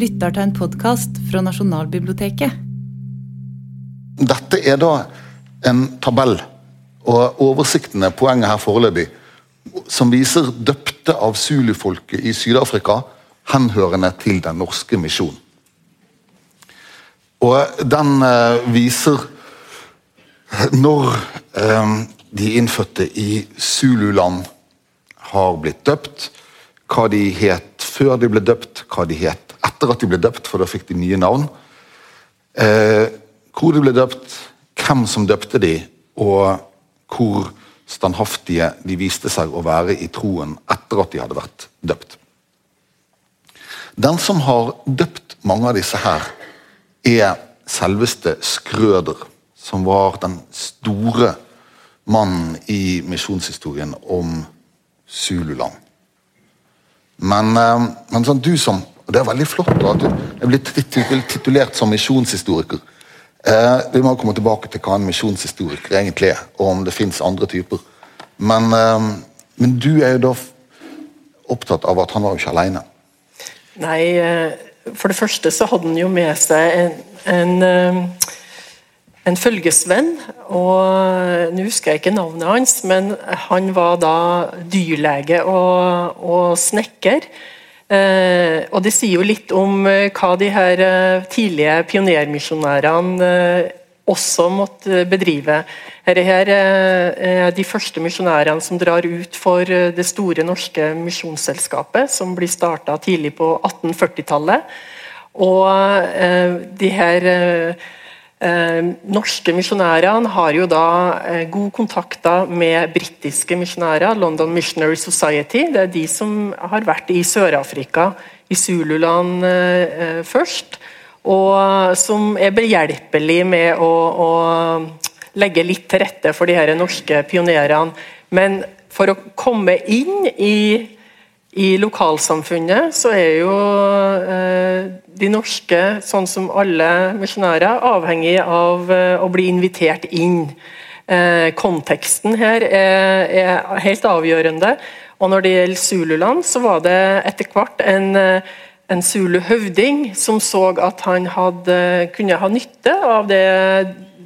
lytter til en podkast fra Nasjonalbiblioteket. Dette er da en tabell, og oversikten er poenget her foreløpig, som viser døpte av zulufolket i Syd-Afrika henhørende til den norske misjon. Og den eh, viser når eh, de innfødte i Zululand har blitt døpt, hva de het før de ble døpt, hva de het etter at de ble døpt, for da fikk de nye navn. Eh, hvor de ble døpt, hvem som døpte de, og hvor standhaftige de viste seg å være i troen etter at de hadde vært døpt. Den som har døpt mange av disse her, er selveste Skrøder, som var den store mannen i misjonshistorien om Zululand. Men, eh, men sånn, du som og Det er veldig flott at du blir titulert som misjonshistoriker. Eh, vi må komme tilbake til hva en misjonshistoriker egentlig er, og om det fins andre typer. Men, eh, men, du er jo da opptatt av at han var jo ikke alene. Nei, eh, for det første så hadde han jo med seg en, en eh, en følgesvenn. og Nå husker jeg ikke navnet hans, men han var da dyrlege og, og snekker. Eh, og Det sier jo litt om eh, hva de her eh, tidlige pionermisjonærene eh, også måtte bedrive. Dette her er de første misjonærene som drar ut for eh, det store norske misjonsselskapet, som blir starta tidlig på 1840-tallet. Og eh, de her Eh, norske misjonærene har jo da eh, gode kontakter med britiske misjonærer, London Missionary Society. Det er de som har vært i Sør-Afrika, i Zululand eh, først. Og som er behjelpelig med å, å, legge litt til rette for de her norske pionerene. Men for å komme inn i i lokalsamfunnet så er jo eh, de norske, sånn som alle misjonærer, avhengig av eh, å bli invitert inn. Eh, konteksten her er, helt avgjørende. Og når det gjelder Zululand, så var det etter hvert en, en Zulu-høvding som så at han hadde, kunne ha nytte av det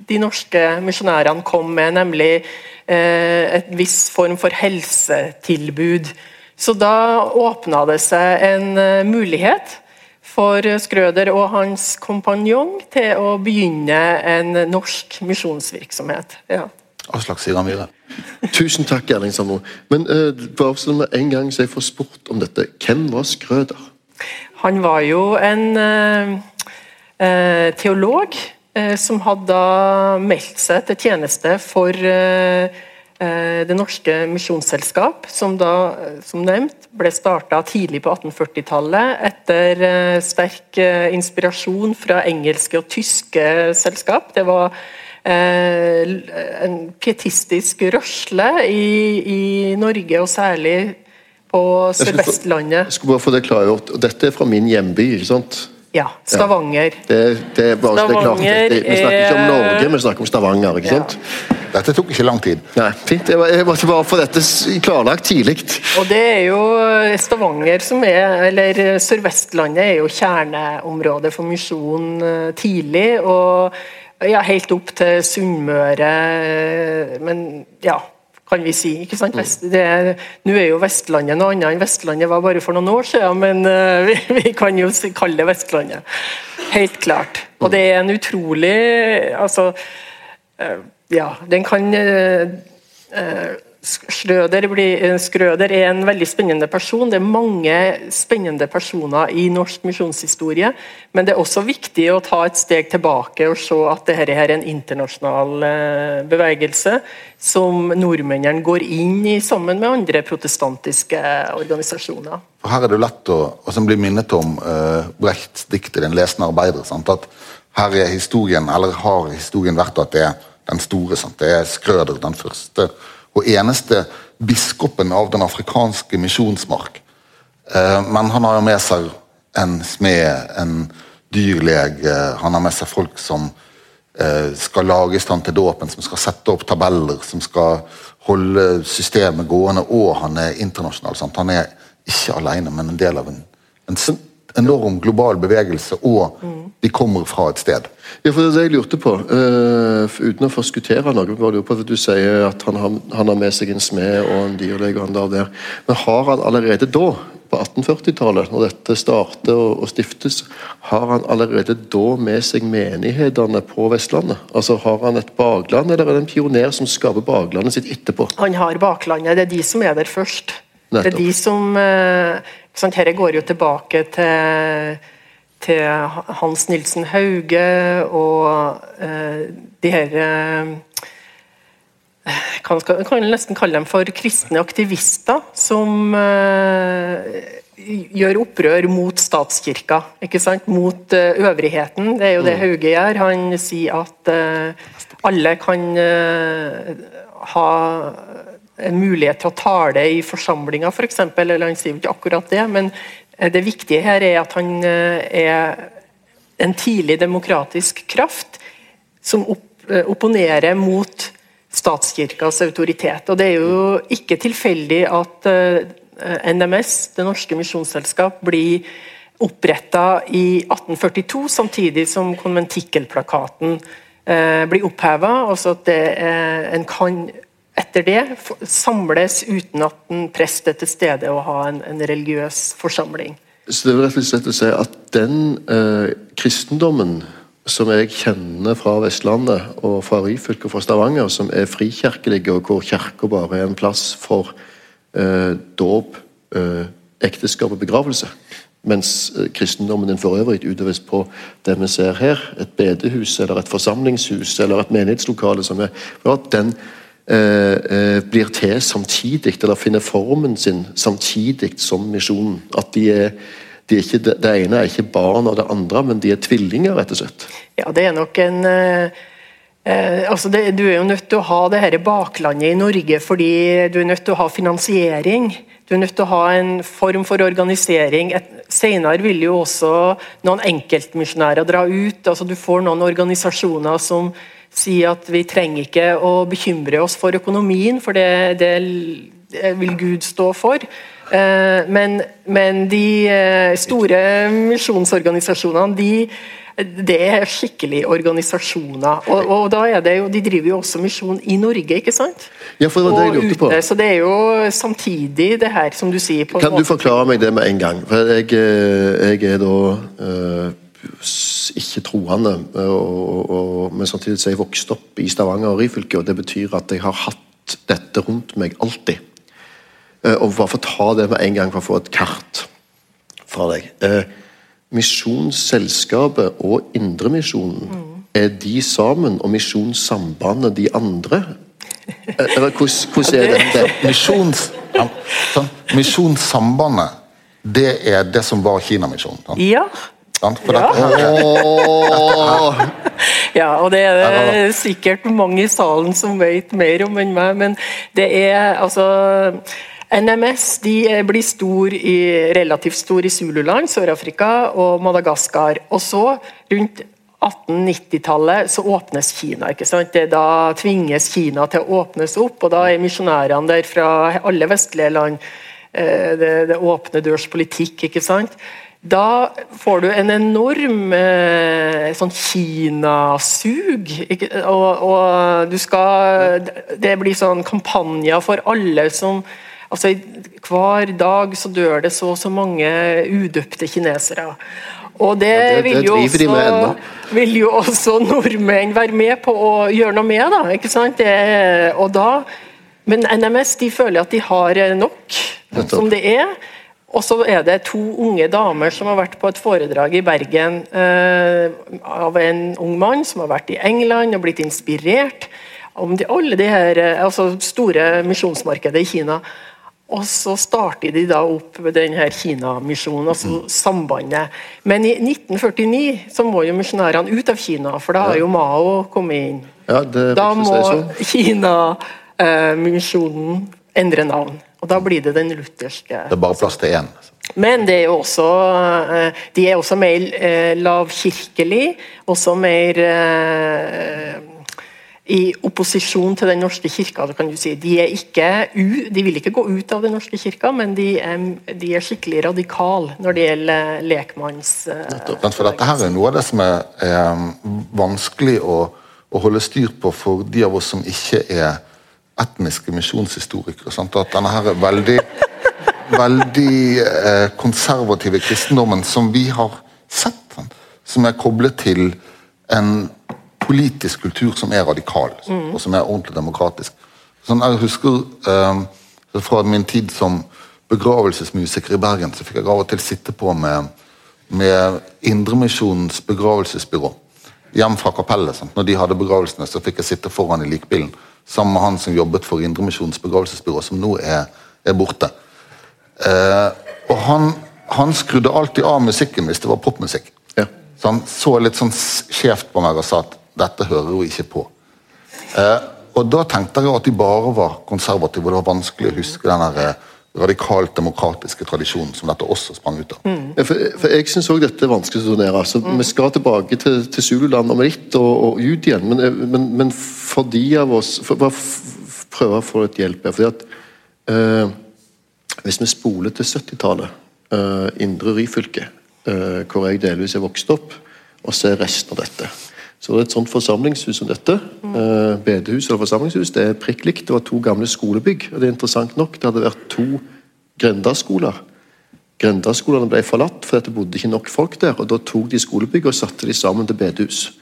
de norske misjonærene kom med, nemlig eh, et viss form for helsetilbud. Så da åpna det seg en eh, mulighet for Skrøder og hans kompanjong til å begynne en norsk misjonsvirksomhet. Ja. Aslak Sira Myhre. Tusen takk, Erling Sandmo. Men uh, bare med en gang så jeg får spurt om dette. Hvem var Skrøder? Han var jo en uh, uh, teolog som hadde meldt seg til tjeneste for Eh, det norske misjonsselskap, som da, som nevnt, ble starta tidlig på 1840-tallet etter eh, sterk eh, inspirasjon fra engelske og tyske selskap. Det var en pietistisk rørsle i, i Norge, og særlig på Sør-Vestlandet. Jeg skulle bare få det klargjort. Dette er fra min hjemby, ikke sant? Ja. Stavanger. Ja. Det, det, bare, Stavanger det er klart, det, vi snakker ikke om Norge, vi snakker om Stavanger. ikke sant? Ja. Dette tok ikke lang tid. Nei, fint. Jeg måtte bare få dette klarlagt tidlig. Og det er jo Stavanger som er, eller Sør-Vestlandet er jo kjerneområdet for misjon eh, tidlig. og ja, helt opp til Sunnmøre, eh, men ja kan vi si. ikke sant? Nå er jo Vestlandet noe annet enn Vestlandet var bare for noen år siden, men uh, vi, vi, kan jo kalle det Vestlandet. Helt klart. Og det er en utrolig altså uh, ja, den kan uh, Schrøder, blir, Skrøder er en veldig spennende person. Det er mange spennende personer i norsk misjonshistorie. Men det er også viktig å ta et steg tilbake og se at dette er en internasjonal bevegelse som nordmennene går inn i sammen med andre protestantiske organisasjoner. Her er det lett å og bli minnet om uh, Brechts dikt Den lesende arbeider. Sant? At her er historien, eller har historien vært at det er den store. Sant? Det er Skrøder, den første og eneste biskopen av den afrikanske misjonsmark. Eh, men han har jo med seg en smed, en dyrlege, han har med seg folk som eh, skal lage stand til dåpen, som skal sette opp tabeller, som skal holde systemet gående, og han er internasjonal. Sant? Han er ikke alene, men en del av en, en enorm global bevegelse, og de kommer fra et sted. Ja, for det er det jeg lurte på. uh, uten å forskuttere noe. jeg lurer på at Du sier at han har, han har med seg en smed og en dyrlege. og han der, der. Men har han allerede da, på 1840-tallet, når dette starter og, og, stiftes, har han allerede da med seg menighetene på Vestlandet? Altså Har han et bakland, eller er det en pioner som skaper baklandet sitt etterpå? Han har baklandet. Det er de som er der først. Nettopp. Det er de som eh, Dette går jo tilbake til til Hans Nilsen Hauge og uh, de her uh, kan, kan nesten kalle dem for kristne aktivister som uh, gjør opprør mot statskirka. ikke sant? Mot øvrigheten. Det er jo det mm. Hauge gjør. Han sier at alle kan ha en mulighet til å tale i forsamlinga, f.eks. For eller han sier ikke akkurat det, men Eh, det viktige her er at han eh, er en tidlig demokratisk kraft som eh, opponerer mot statskirkas autoritet. Og Det er jo ikke tilfeldig at NMS, Det norske misjonsselskap, blir oppretta i 1842, samtidig som konventikkelplakaten blir oppheva. Altså at en kan etter det samles uten at en prest er til stede og har en, en, religiøs forsamling. Så det er rett og slett å si at den eh, kristendommen som jeg kjenner fra Vestlandet og fra Ryfylke og fra Stavanger, som er frikirkelige, og hvor kirka bare er en plass for eh, dåp, eh, ekteskap og begravelse. Mens eh, kristendommen den for øvrig utøves på det vi ser her, et bedehus eller et forsamlingshus eller et menighetslokale, som er den blir til samtidig, eller finner formen sin samtidig som misjonen. At de er, de er ikke, Det ene er ikke barn av det andre, men de er tvillinger, rett og slett. Ja, det er nok en eh, eh altså det, Du er jo nødt til å ha det her baklandet i Norge fordi du er nødt til å ha finansiering. Du er nødt til å ha en form for organisering. Et, senere vil jo også noen enkeltmisjonærer dra ut. altså Du får noen organisasjoner som si at vi trenger ikke å bekymre oss for økonomien, for det, det, vil Gud stå for. Eh, men, men de eh, store misjonsorganisasjonene de, det er skikkelige organisasjoner. Og, og, da er det jo, De driver jo også misjon i Norge, ikke sant? Ja, for det var det jeg lurte på. Så det er jo samtidig det her, som du sier Kan du forklare meg det med en gang? For jeg, eh, jeg er da uh, ikke troende. Og, og, men samtidig så er jeg vokst opp i Stavanger og Ryfylke, og det betyr at jeg har hatt dette rundt meg alltid. Eh, og bare få ta det med en gang, for å få et kart fra deg. Eh, Misjonsselskapet og Indremisjonen, mm. er de sammen, og Misjonssambandet de andre? Eh, eller hvordan er det Misjons, sånn, Misjonssambandet, det er det som var Kinamisjonen? Ja. Ja. ja, og det er det sikkert mange i salen som vet mer om enn meg, men det er altså NMS de blir stor i, relativt stor i Zululand, Sør-Afrika og Madagaskar. Og så, rundt 1890-tallet, så åpnes Kina. ikke sant? Det, da tvinges Kina til å åpnes opp, og da er misjonærene der fra alle vestlige land. Eh, det, det åpne dørs politikk, ikke sant. Da får du en enorm eh, sånn Kinasug. Og, og du skal Det blir sånn kampanjer for alle som altså Hver dag så dør det så og så mange udøpte kinesere. Og det, ja, det, det vil, jo også, vil, jo også, nordmenn være med på å gjøre noe med. da, ikke sant? Det, og da, Men NMS de føler at de har nok som det er. Og så er det to unge damer som har vært på et foredrag i Bergen eh, av en ung mann som har vært i England og blitt inspirert om de, alle de her, eh, altså store misjonsmarkedet i Kina. Og så starter de da opp denne Kina-misjonen, altså mm. sambandet. Men i 1949 så må jo misjonærene ut av Kina, for da har jo Mao kommet inn. Ja, da må Kina-misjonen eh, endre navn. Og Da blir det den lutherske. Det er bare plass til én. Men det er jo også, eh, de er også mer eh, lavkirkelig, også mer eh, i opposisjon til Den norske kirka. kan du si. De, er ikke de vil ikke gå ut av Den norske kirka, men de er, de er skikkelig radikale når det gjelder lekmanns... For dette her er noe av det som er, er vanskelig å, å, holde styr på for de av oss som ikke er etniske misjonshistorikere. Sant? At denne her er veldig, veldig eh, konservative kristendommen som vi har sett, som er koblet til en politisk kultur som er radikal, mm. og som er ordentlig demokratisk. Sånn, jeg husker eh, Fra min tid som begravelsesmusiker i Bergen så fikk jeg av og til sitte på med, med Indremisjonens begravelsesbyrå hjem fra kapellet. Sant? Når de hadde begravelsene, så fikk jeg sitte foran i likbilen sammen med han som jobbet for Indremisjonens begravelsesbyrå, som nå er, er borte. Eh, og han, han, skrudde alltid av musikken hvis det var popmusikk. Ja. Så han så litt sånn skjevt på meg og sa at dette hører jo ikke på. Eh, og da tenkte jeg at de bare var konservative, og det var vanskelig å huske den der eh, radikalt demokratiske tradisjonen som dette også sprang ut av. Mm. Ja, for, for, Jeg syns òg dette er vanskelig å turnere. Altså, mm. Vi skal tilbake til, til Zululand om litt og, og, ut igjen, men, eh, men, men, for de av oss for, Bare prøve å få litt hjelp her. fordi at øh, Hvis vi spoler til 70-tallet, øh, Indre Ryfylke, øh, hvor jeg delvis er vokst opp, og ser resten av dette så et sånt forsamlingshus som dette. Mm. bedehus eller forsamlingshus. Det er prikk likt. Det var to gamle skolebygg. og det er interessant nok, det hadde vært to grendaskoler. Grendaskolene ble forlatt fordi det bodde ikke nok folk der. og Da tok de skolebygg og satte de sammen til bedehus.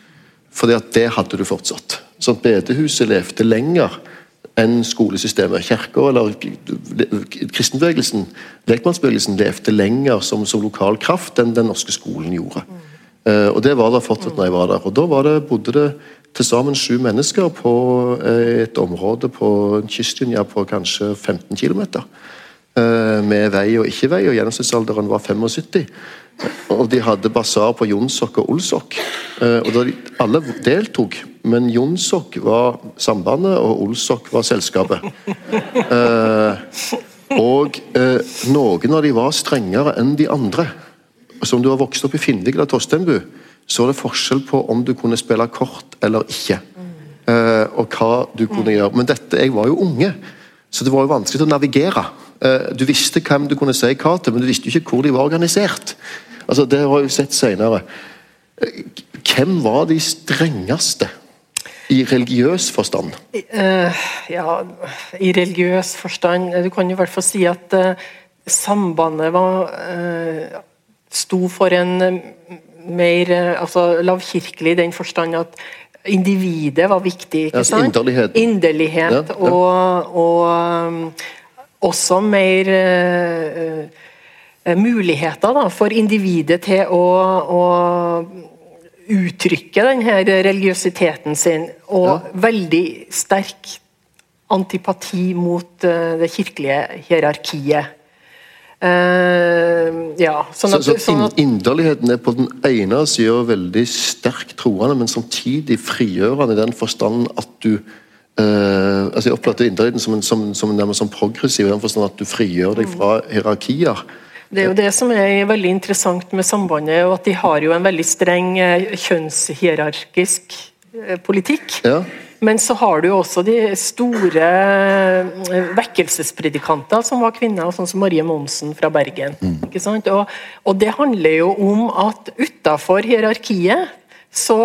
Fordi at det hadde du fortsatt. At Bedehuset levde lenger enn skolesystemet. Kirka eller kristenbevegelsen, lekmannsbevegelsen, levde lenger som, som lokal kraft enn den norske skolen gjorde. Mm. Eh, og Det var det fortsatt når jeg var der. og Da det, bodde det til sammen sju mennesker på eh, et område på en kystlinje på kanskje 15 km. Eh, med vei og ikke vei, og gjennomsnittsalderen var 75. Og de hadde basar på Jonsok og Olsok. Og da de, Alle deltok, men Jonsok var sambandet, og Olsok var selskapet. Og noen av de var strengere enn de andre. Altså Om du har vokst opp i Finnvik eller Tostenbu, så er det forskjell på om du kunne spille kort eller ikke. Uh, og hva du kunne mm. gjøre. Men dette, jeg var jo unge, så det var jo vanskelig å navigere. Uh, du visste hvem du kunne si hva til, men du visste jo ikke hvor de var organisert. Altså Det har jeg jo sett senere. Uh, hvem var de strengeste? I religiøs forstand? ja, i religiøs forstand Du kan jo i hvert fall si at sambandet var sto for en eh, mer eh, altså, lavkirkelig i den forstand at individet var viktig. ikke sant? Inderlighet. Inderlighet ja, ja. Og, og, um, også mer uh, muligheter da, for individet til å, å uttrykke denne religiøsiteten sin. Og ja. veldig sterk antipati mot uh, det kirkelige hierarkiet. Uh, ja, sånn at, så, så at, Inderligheten er på den ene sida veldig sterkt troende, men samtidig frigjørende i den forstand at du uh, altså Jeg oppfatter inderligheten som, en, som, som, som progressiv i den forstand at du frigjør deg fra hierarkier. Det er jo det som er veldig interessant med sambandet, og at de har jo en veldig streng eh, kjønnshierarkisk politikk. Ja. Men så har du også de store eh, vekkelsespredikanter som var kvinner, sånn som Marie Monsen fra Bergen. Mm. ikke sant? Og, og, det handler jo om at utafor hierarkiet så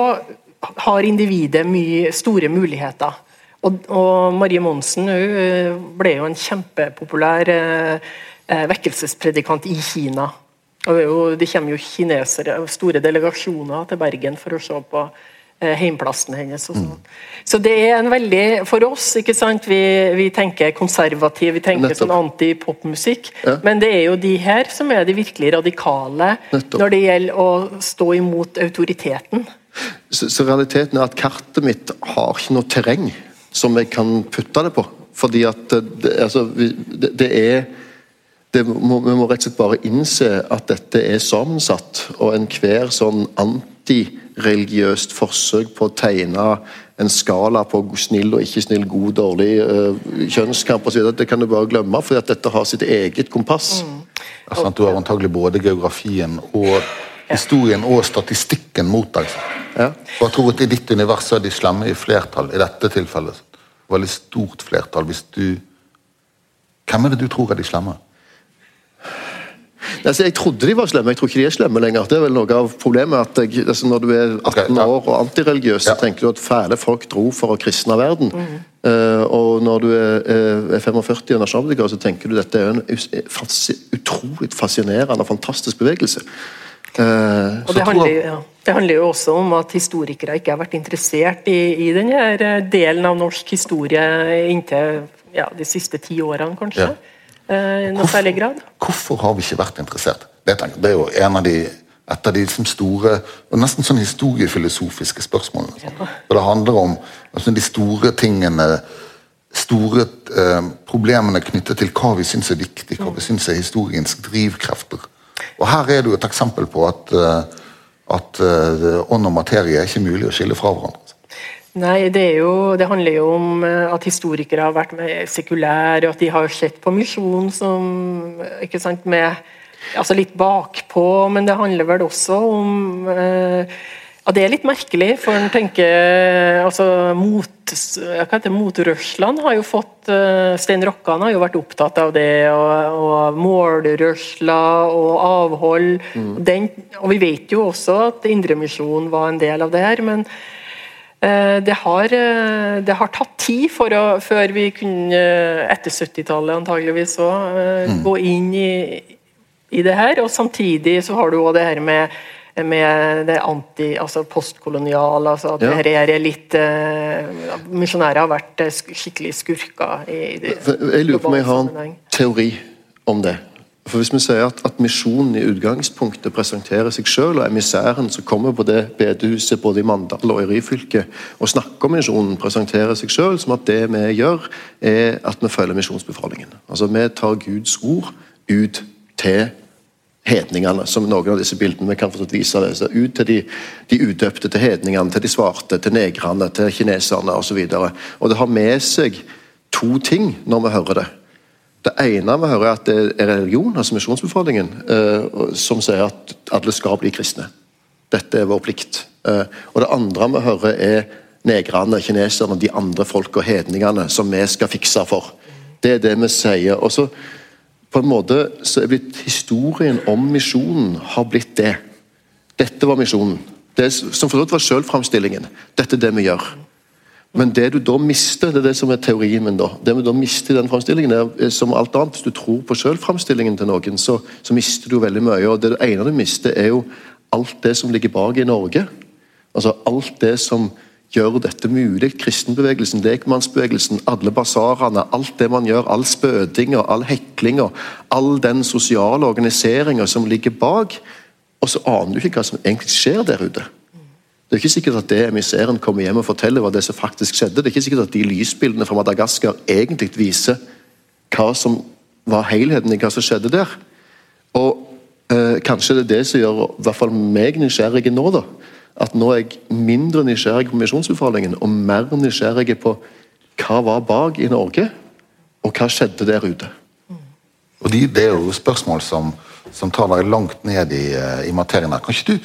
har individet mye store muligheter. Og, og Marie Monsen eh, ble jo en kjempepopulær eh, vekkelsespredikant i Kina. Og Det kommer jo kinesere, store delegasjoner til Bergen for å se på heimplassen hennes. og sånn. Så det er en veldig For oss, ikke sant, vi, vi tenker konservativ, vi tenker Nettopp. sånn antipopmusikk. Ja. Men det er jo de her som er de virkelig radikale Nettopp. når det gjelder å stå imot autoriteten. Så, så, realiteten er at kartet mitt har ikke noe terreng som jeg kan putte det på. Fordi at det, altså, det, det er det må, Vi må rett og slett bare innse at dette er sammensatt, og enhver sånn anti religiøst forsøk på å tegne en skala på snill og ikke snill, god, dårlig, uh, kjønnskamp osv. Det kan du bare glemme, for dette har sitt eget kompass. Mm. Altså, du har antagelig både geografien og historien og statistikken mot deg. Ja. Og jeg tror at I ditt univers er de slemme i flertall i dette tilfellet. Veldig stort flertall. hvis du... Hvem er det du tror er de slemme? Altså, jeg trodde de var slemme, jeg tror ikke de er slemme lenger. Det er vel noe av problemet at jeg, altså, Når du er 18 Ok, ja. år og antireligiøs, så Ja. tenker du at fæle folk dro for å kristne verden. Eh, og når du er, eh, er 45 og nasjonalpolitiker, så tenker du at dette er en fasi- utrolig fascinerende og fantastisk bevegelse. Uh, Og det handler, jeg- ja, det handler jo også om at historikere ikke har vært interessert i, i denne delen av norsk historie inntil ja, de siste ti årene, kanskje. Eh, I noe særlig grad. Hvorfor har vi ikke vært interessert? Det, det er jo en av de, et av de liksom store og nesten sånn historiefilosofiske spørsmålene. Sånn. For det handler om altså, de store tingene Store eh, problemene knyttet til hva vi syns er viktig, hva vi syns er historiens drivkrefter. Og Her er det jo et eksempel på at, eh, at eh, ånd og materie er ikke mulig å skille fra hverandre. Nei, det, er jo, det handler jo om eh, at historikere har vært sekulære, og at de har sett på misjon som ikke sant, med, altså litt bakpå, men det handler vel også om eh, ja, Det er litt merkelig, for en tenker altså mot, Motrørslene har jo fått eh, Stein Rokkan har jo vært opptatt av det, og, og målrørsler og avhold. Den, og vi vet jo også at Indremisjonen var en del av det her, men Det har, eh, det har tatt tid for å, før vi kunne, eh, etter 70-tallet antageligvis også, gå inn i, i det her. Og samtidig så har du òg det her med, med det anti, altså postkoloniale. altså at Ja. det her er litt uh, Misjonærer har vært eh, skikkelig skurker i det Jeg lurer på om jeg har en teori om det. For Hvis vi sier at, at misjonen i utgangspunktet presenterer seg selv, og emissæren som kommer på det bedehuset både i Mandal og i Ryfylke og snakker om misjonen, presenterer seg selv som at det vi gjør, er at vi følger misjonsbefalingen. Altså Vi tar Guds ord ut til hedningene, som noen av disse bildene vi kan få vise det. Så ut til de, de udøpte, til hedningene, til de svarte, til negrene, til kineserne osv. Og, og det har med seg to ting når vi hører det. Det ene vi hører er at det er religion, altså misjonsbefalingen, eh, som sier at alle skal bli kristne. Dette er vår plikt. Eh, og det andre vi hører er negrene, kineserne, de andre folk og hedningene, som vi skal fikse for. Det er det vi sier. Og så på en måte så er blitt historien om misjonen har blitt det. Dette var misjonen. Det som for så vidt var sjølframstillingen. Dette er det vi gjør. Men det du da mister, det er det som er teorien min. da. Det vi da mister i den framstillingen, er som alt annet. Hvis du tror på sjølframstillingen til noen, så, så mister du veldig mye. og Det ene du mister, er jo alt det som ligger bak i Norge. Altså alt det som gjør dette mulig. Kristenbevegelsen, lekmannsbevegelsen, alle basarene, alt det man gjør. All spødinga, all heklinga, all den sosiale organiseringa som ligger bak. Og så aner du ikke hva som egentlig skjer der ute. Det er ikke sikkert at det emissæren kommer hjem og forteller hva det som faktisk skjedde. Det er ikke sikkert at de lysbildene fra Madagaskar egentlig viser hva som var helheten i hva som skjedde der. Og eh, kanskje det er det som gjør i hvert fall meg nysgjerrig nå. da. At nå er jeg mindre nysgjerrig på misjonsbefalingen og mer nysgjerrig på hva var bak i Norge, og hva skjedde der ute. Og de, Det er jo spørsmål som, som tar deg langt ned i, eh, i materien. her. Kan ikke du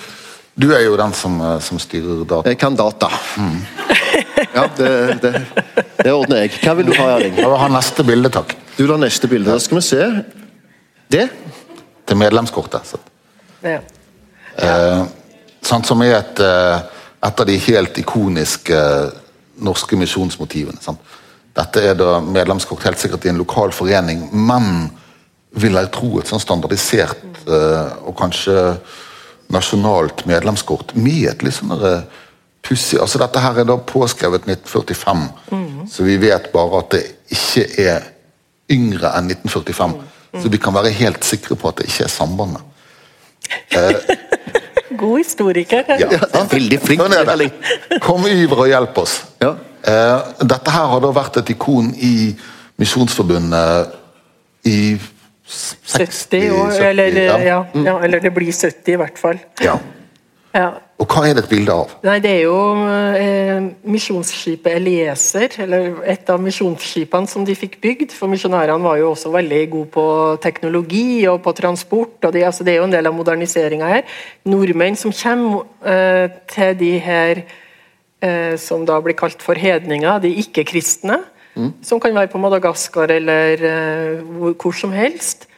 Du er jo den som, eh, som styrer data. Jeg kan data. Ja, det, det, det ordner jeg. Hva vil du ha, Erling? Jeg vil ha neste bilde, takk. Du tar neste bilde. Da skal vi se. Det. Til medlemskortet. Så. Ja. Sant, som er et, eh, et av de helt ikoniske eh, norske misjonsmotivene. Sant? Dette er da medlemskort helt sikkert i en lokal forening, men vil jeg tro et sånn standardisert eh, og kanskje nasjonalt medlemskort med et litt sånn derre pussig altså Dette her er da påskrevet 1945, så vi vet bare at det ikke er yngre enn 1945. Så vi kan være helt sikre på at det ikke er sambandet. God historiker. Ja, ja Veldig flink, Sånn er. Kom Iver og hjelp oss. Ja. Eh, dette her har da vært et ikon i Misjonsforbundet i 60 70 år, 70, eller, ja. ja, ja, eller det blir 70 i hvert fall. Ja. Ja. Og hva er det et bilde av? Nei, Det er jo eh, misjonsskipet Elieser, eller et av misjonsskipene som de fikk bygd. For misjonærene var jo også veldig gode på teknologi og på transport. og Det, altså det er jo en del av moderniseringa her. Nordmenn som kommer eh, til de her eh, som da blir kalt for hedninger, de ikke-kristne, mm. som kan være på Madagaskar eller eh, hvor, hvor som helst,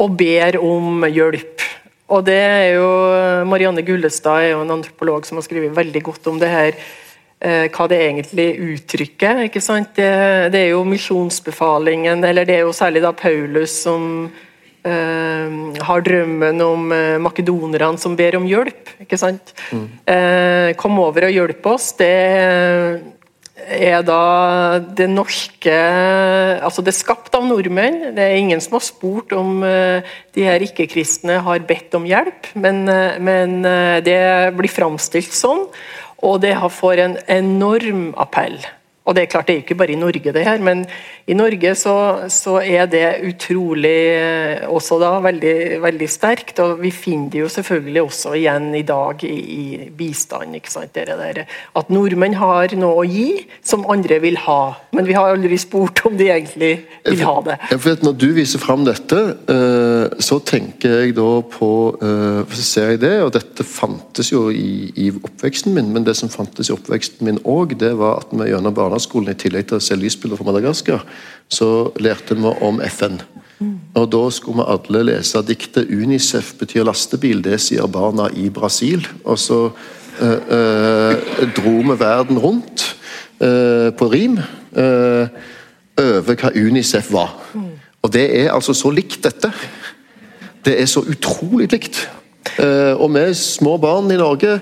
og ber om hjelp. Og det er jo Marianne Gullestad er jo en antropolog som har skrevet veldig godt om det her eh, hva det egentlig uttrykker. ikke sant? Det, det, er jo misjonsbefalingen, eller det er jo særlig da Paulus som Uh, har drømmen om uh, makedonerne som ber om hjelp. ikke sant? Mm. Uh, kom over og hjelp oss. Det er da det norske Altså, det er skapt av nordmenn. Det er ingen som har spurt om uh, de her ikke-kristne har bedt om hjelp, men, uh, men uh, det blir framstilt sånn. Og det får en enorm appell. Og Det er klart det er ikke bare i Norge, det her, men i Norge så, så er det utrolig eh, også da veldig, veldig, sterkt. og Vi finner det jo selvfølgelig også igjen i dag i, i bistand. ikke sant, det der, At nordmenn har noe å gi som andre vil ha. Men vi har aldri spurt om de egentlig vil ha det. Jeg vet, Når du viser fram dette, eh, så tenker jeg da på eh, Så ser jeg det, og dette fantes jo i, i oppveksten min, men det som fantes i oppveksten min òg, det var at vi gjennom barnehagen barneskolen, i tillegg til å se lysbilder fra Madagaskar, så lærte vi om FN. Og Da skulle vi alle lese diktet 'Unicef betyr lastebil', det sier barna i Brasil. Og så øh, øh, dro vi verden rundt øh, på rim over hva Unicef var. Og det er altså så likt dette. Det er så utrolig likt. og vi små barn i Norge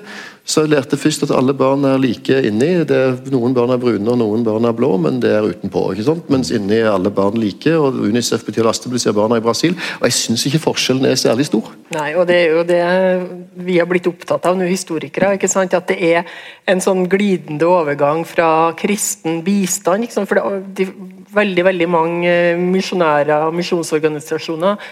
så jeg lærte først at alle barn er like inni. Er, noen barn er brune og noen barn er blå, men det er utenpå. ikke sant? Mens inni er alle barn like, og Unicef betyr lastebil, sier barna i Brasil. Og jeg syns ikke forskjellen er særlig stor. Nei, og det er jo det vi har blitt opptatt av nå, historikere. ikke sant? At det er en sånn glidende overgang fra kristen bistand. ikke sant? For det, de, veldig veldig mange misjonærer og misjonsorganisasjoner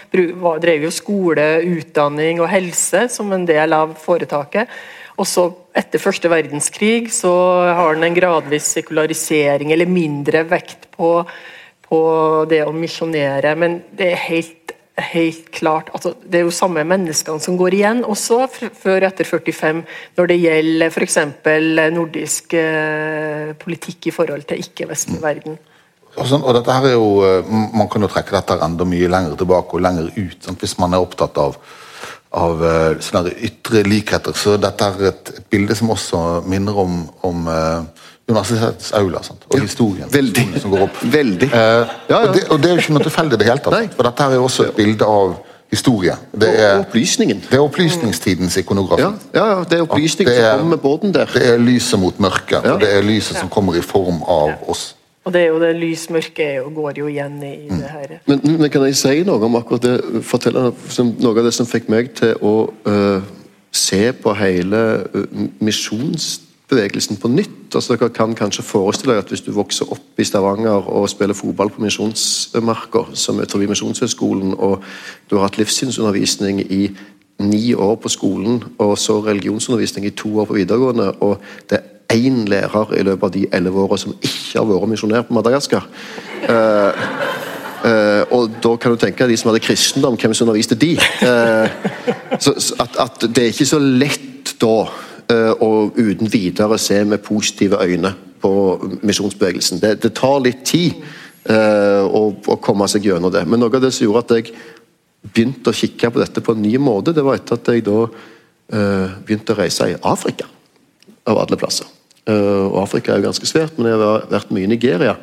drev jo skole, utdanning og helse som en del av foretaket. Og så Etter første verdenskrig så har den en gradvis sekularisering, eller mindre vekt på, på det å misjonere. Men det er helt, helt klart altså, Det er jo samme menneskene som går igjen også før etter 45, når det gjelder f.eks. nordisk eh, politikk i forhold til ikke-vestlig verden. Og, sånn, og dette her er jo, eh, Man kan jo trekke dette enda mye lenger tilbake og lenger ut, sant? hvis man er opptatt av av uh, sånne ytre likheter. Så dette er et, et bilde som også minner om, om uh, universitetets aula sant? og ja, historien veldig. som går opp. Veldig. Uh, ja, ja. Og, det, og, det, er jo ikke noe tilfeldig i det hele tatt. For dette er jo også et bilde av historie. Det er, og opplysningen. Det er opplysningstidens ikonografi. Ja, ja, det er opplysningen som kommer med båten der. Det er lyset mot mørket, og det er lyset som kommer i form av oss. Og det er jo det lysmørket og går jo igjen i, i det her. Men, men, kan jeg si noe om akkurat det? Fortelle noe av det som fikk meg til å uh, se på hele uh, misjonsbevegelsen på nytt. Altså Dere kan kanskje forestille dere at hvis du vokser opp i Stavanger og spiller fotball på Misjonsmarka, som er forbi Misjonshøgskolen, og du har hatt livssynsundervisning i ni år på skolen, og så religionsundervisning i to år på videregående, og det er én lærer i løpet av de elleve åra som ikke har vært misjonær på Madagaskar. Uh, uh, og da kan du tenke deg de som hadde kristendom, hvem som underviste de. Uh, så, at, at, det er ikke så lett da å uten videre se med positive øyne på misjonsbevegelsen. Det, det, tar litt tid å, å, komme seg gjennom det. Men noe av det som gjorde at jeg begynte å kikke på dette på en ny måte, det var etter at jeg da begynte å reise i Afrika, av alle plasser. Eh, og Afrika er jo ganske svært, men jeg har vært mye i Nigeria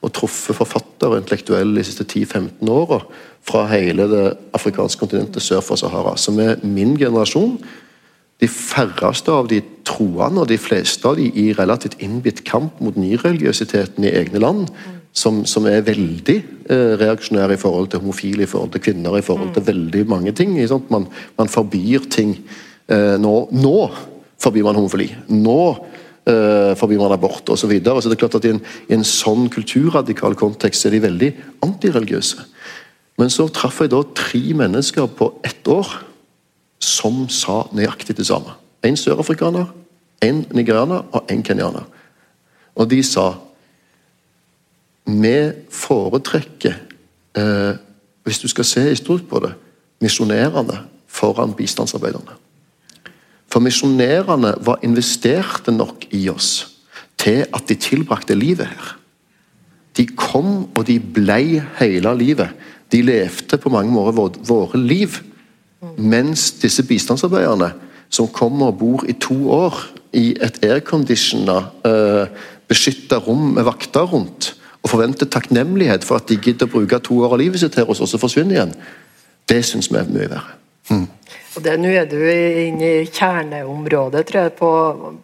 og truffet forfattere og intellektuelle de siste 10-15 åra fra hele det afrikanske kontinentet sør for Sahara. Som er min generasjon. De færreste av de troende, og de fleste av de i relativt innbitt kamp mot nyreligiøsiteten i egne land. Som, som er veldig eh, reaksjonære i forhold til homofile, i forhold til kvinner, i forhold til veldig mange ting. Man, man forbyr ting. Eh, nå, nå forbyr man homofili. Nå uh, man man abort osv. Så, videre. så det klart at i en, en sånn kulturradikal kontekst er de veldig antireligiøse. Men så traff jeg da tre mennesker på ett år som sa nøyaktig det samme. En sørafrikaner, en nigerianer og en kenyaner. Og de sa vi foretrekker, eh, hvis du skal se historisk på det, misjonærene foran bistandsarbeiderne. For misjonærene var investerte nok i oss til at de tilbrakte livet her. De kom, og de blei hele livet. De levde på mange måter våre liv. Mens disse bistandsarbeiderne, som kommer og bor i to år i et airconditiona, uh, beskytta rom med vakter rundt, og forventer takknemlighet for at de gidder å bruke to år av livet sitt her og så forsvinner igjen, det syns vi er mye verre. Hmm. Og det, Nå er du inne i kjerneområdet tror jeg, på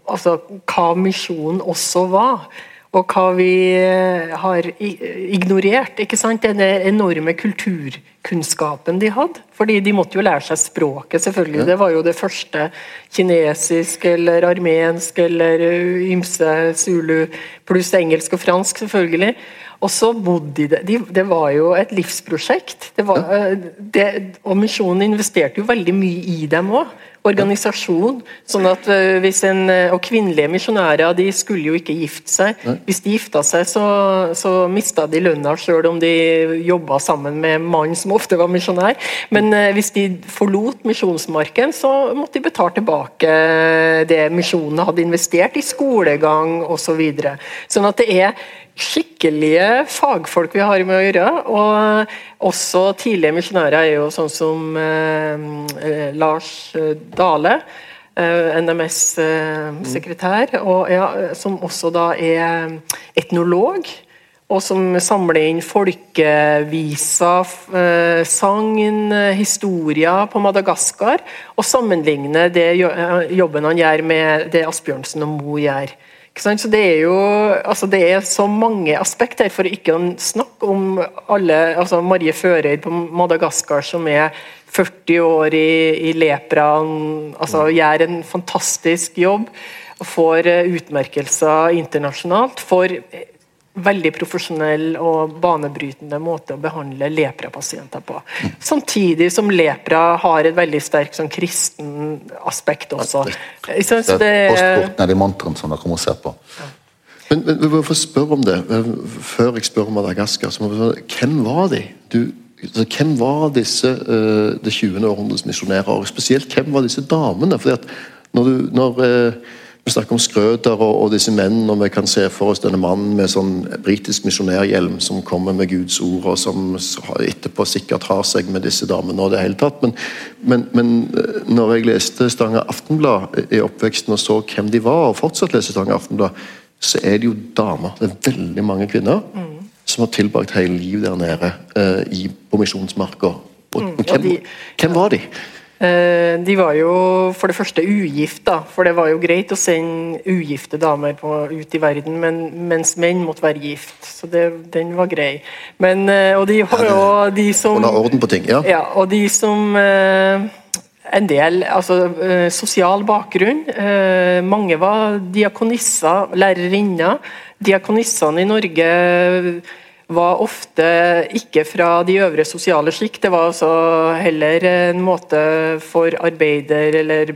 altså, hva misjonen også var og hva vi eh, har ignorert. ikke sant? Den enorme kulturkunnskapen de hadde. Fordi de måtte jo lære seg språket, selvfølgelig. Det var jo det første. Kinesisk eller armensk eller eh, ymse zulu, pluss engelsk og fransk, selvfølgelig. Og så bodde de der. Det var jo et livsprosjekt. Det var, eh, det, og Misjonen investerte jo veldig mye i dem òg organisasjon. sånn at eh, hvis en, eh, Og kvinnelige misjonærer de skulle jo ikke gifte seg. Hvis de gifta seg, så, så mista de lønna sjøl om de jobba sammen med mannen som ofte var misjonær. Men hvis de forlot misjonsmarken, så måtte de betale tilbake det misjonen hadde investert i skolegang osv. Så videre. sånn at det er skikkelige fagfolk vi har med å gjøre. Og også tidligere misjonærer er jo sånn som eh, eh Lars eh, Dale. Eh, NMS-sekretær, eh, ja, som også da er etnolog. Og som samler inn folkeviser, sagn, historier på Madagaskar. Og sammenligner det jobben han gjør med det Asbjørnsen og Mo gjør. Så det er jo altså det er så mange aspekter, for ikke å snakke om alle altså Marie Førøyd på Madagaskar som er 40 år i, i lepraen, altså mm. gjør en fantastisk jobb og får eh, utmerkelser internasjonalt for veldig profesjonell og banebrytende måte å behandle leprapasienter på. Samtidig som lepra har et veldig sterkt sånn kristen aspekt også. Det, det, det er nede i monteren som dere må se på. Ja. Men, men vi få spørre om det, før jeg spør om Madagaskar. Så må vi spørre, hvem var de? Du, altså, hvem var disse uh, det 20. århundrets misjonærer? Og spesielt hvem var disse damene? Fordi at når, du, når uh, vi snakker om Skrøder og, og, disse mennene, og vi kan se for oss denne mannen med sånn britisk misjonærhjelm som kommer med Guds ord, og som etterpå sikkert har seg med disse damene og det hele tatt. Men, men, men eh, når jeg leste Stavanger Aftenblad i oppveksten og så hvem de var, og fortsatt leser Stavanger Aftenblad, så er det jo damer. Det er veldig mange kvinner mm. som har tilbrakt hele livet der nede uh, i, på misjonsmarka. Mm, hvem, hvem var de? Eh, de var jo for det første ugift, da, for det var jo greit å sende ugifte damer på, ut i verden, men, mens menn måtte være gift. Så det, den var grei. Men, eh, og, de, og de som Holde orden på ting, ja. ja. Og de som eh, en del altså sosial bakgrunn. Mange var diakonisser, lærerinner. Diakonissene i Norge var ofte ikke fra de øvre sosiale sjikt. Det var altså heller en måte for arbeider eller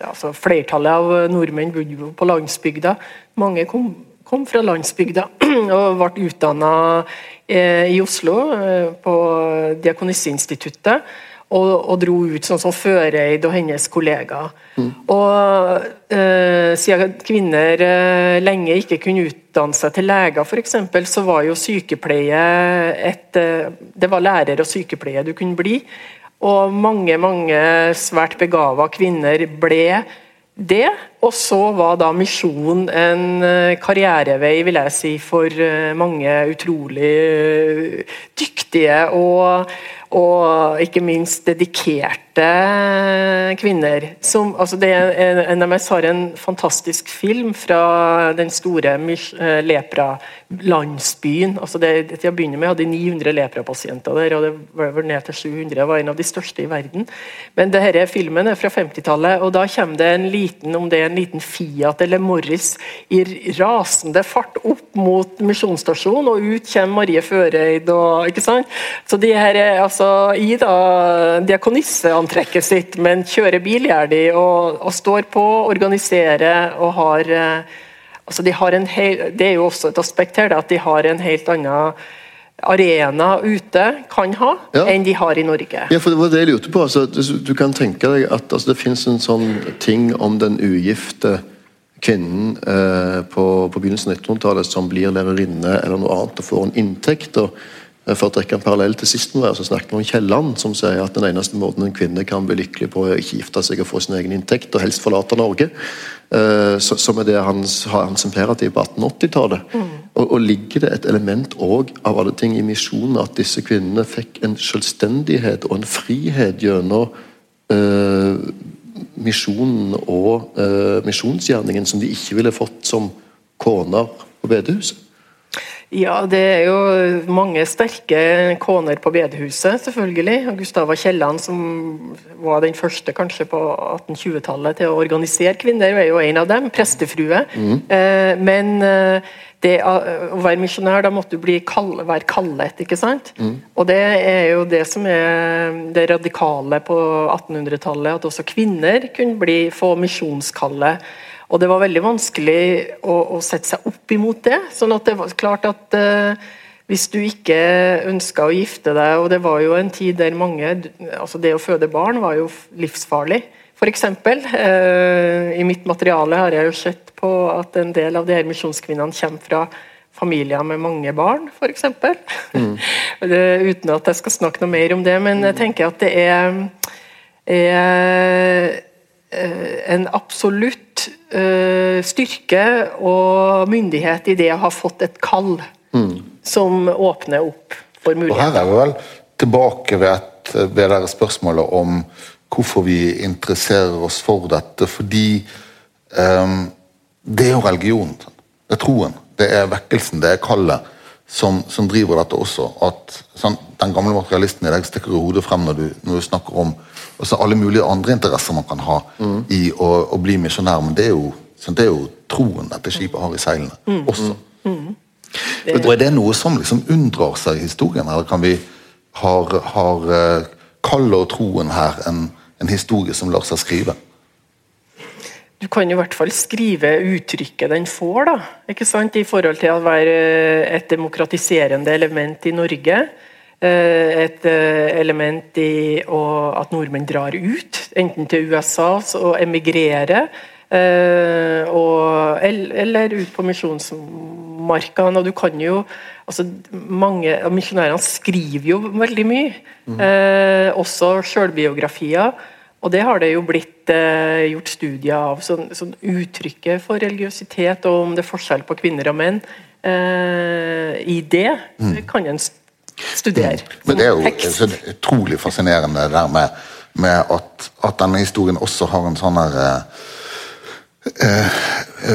altså Flertallet av nordmenn bodde på landsbygda. Mange kom, kom fra landsbygda og ble utdanna eh, i Oslo, eh, på Diakonisseinstituttet og, og, dro ut sånn som Føreid og hennes kollegaer. Mm. Og eh, Siden kvinner eh, lenge ikke kunne utdanne seg til leger, f.eks., så var jo sykepleie et eh, Det var lærer og sykepleie du kunne bli. Og mange, mange svært begava kvinner ble det. Og så var da misjon en eh, karrierevei, vil jeg si, for eh, mange utrolig eh, dyktige og og ikke minst dedikerte kvinner. Som, altså det, NMS har en fantastisk film fra den store eh, lepra-landsbyen. Altså det, til å begynne med hadde 900 leprapasienter der, og det var vel ned til 700. Var en av de største i verden. Men denne filmen er fra 50-tallet, og da kommer det en liten om det er en liten Fiat eller Morris i rasende fart opp mot misjonsstasjonen, og ut kommer Marie Føreid og ikke sant? Så de her er altså i da diakonisseantrekket sitt, men kjører bil gjør de, og, og står på, organiserer og har eh, altså de har en hel, Det er jo også et aspekt her, at de har en helt annen arena ute kan ha, Ja. enn de har i Norge. Ja, for det var det jeg lurte på. Altså, du- du kan tenke deg at altså, det fins en sånn ting om den ugifte kvinnen eh, på, på begynnelsen av 1900-tallet som blir lærerinne eller noe annet og får en inntekt. og eh, For å trekke en parallell til sist nå, så snakket vi om Kielland, som sier at den eneste måten en kvinne kan bli lykkelig på, er å ikke gifte seg og få sin egen inntekt, og helst forlate Norge. Eh, som er det hans, hans imperativ på 1880-tallet. Og, og ligger det et element òg av alle ting i misjonen at disse kvinnene fikk en selvstendighet og en frihet gjennom uh, misjonen og uh, misjonsgjerningen som de ikke ville fått som koner på bedehuset? Ja, det er jo mange sterke koner på bedehuset, selvfølgelig. Og Gustava Kielland, som var den første kanskje på 1820-tallet til å organisere kvinner, er jo en av dem. Prestefrue. Eh, men eh, det å å være misjonær, da måtte du bli kall, være kallet, ikke sant? Og det er jo det som er det radikale på 1800-tallet, at også kvinner kunne bli, få misjonskallet. Og det var veldig vanskelig å, å sette seg opp imot det. sånn at det var klart at eh, hvis du ikke ønska å gifte deg, og det var jo en tid der mange altså Det å føde barn var jo livsfarlig. Eksempel, eh, I mitt materiale har jeg jo sett på at en del av de her misjonskvinnene kommer fra familier med mange barn, f.eks. Mm. Uten at jeg skal snakke noe mer om det, men jeg tenker at det er, er en absolutt eh, styrke og myndighet i det å ha fått et kall som åpner opp for muligheter. Og her er vi vel tilbake ved, et, ved det spørsmålet om hvorfor vi interesserer oss for dette. Fordi um, det er jo religion. Det er troen. Det er vekkelsen, det er kallet som, som driver dette også. At sånn, Den gamle materialisten i deg stikker hodet frem når du, når du snakker om også alle mulige andre interesser man kan ha i å, å bli misjonær, men det er jo, det er jo troen dette skipet har i seilene også. Og Er det noe som liksom unndrar seg i historien, eller kan vi har, har eh, kallet og troen her en, en historie som lar seg skrive? Du kan i hvert fall skrive uttrykket den får, da, ikke sant? i forhold til å være et demokratiserende element i Norge. Eh, Et eh, element i at nordmenn drar ut, enten til USA og emigrerer, eh, og, el- eller ut på misjonsmarkene. Og du kan jo altså Mange misjonærene skriver jo veldig mye, mm. også sjølbiografier. Og det har det jo blitt eh, gjort studier av. Sånn, sånn uttrykket for religiøsitet, og om det er forskjell på kvinner og menn eh, i det, mm. kan en s- studere. Men det er jo så er utrolig fascinerende det der med, med at, at denne historien også har en sånn her eh, eh,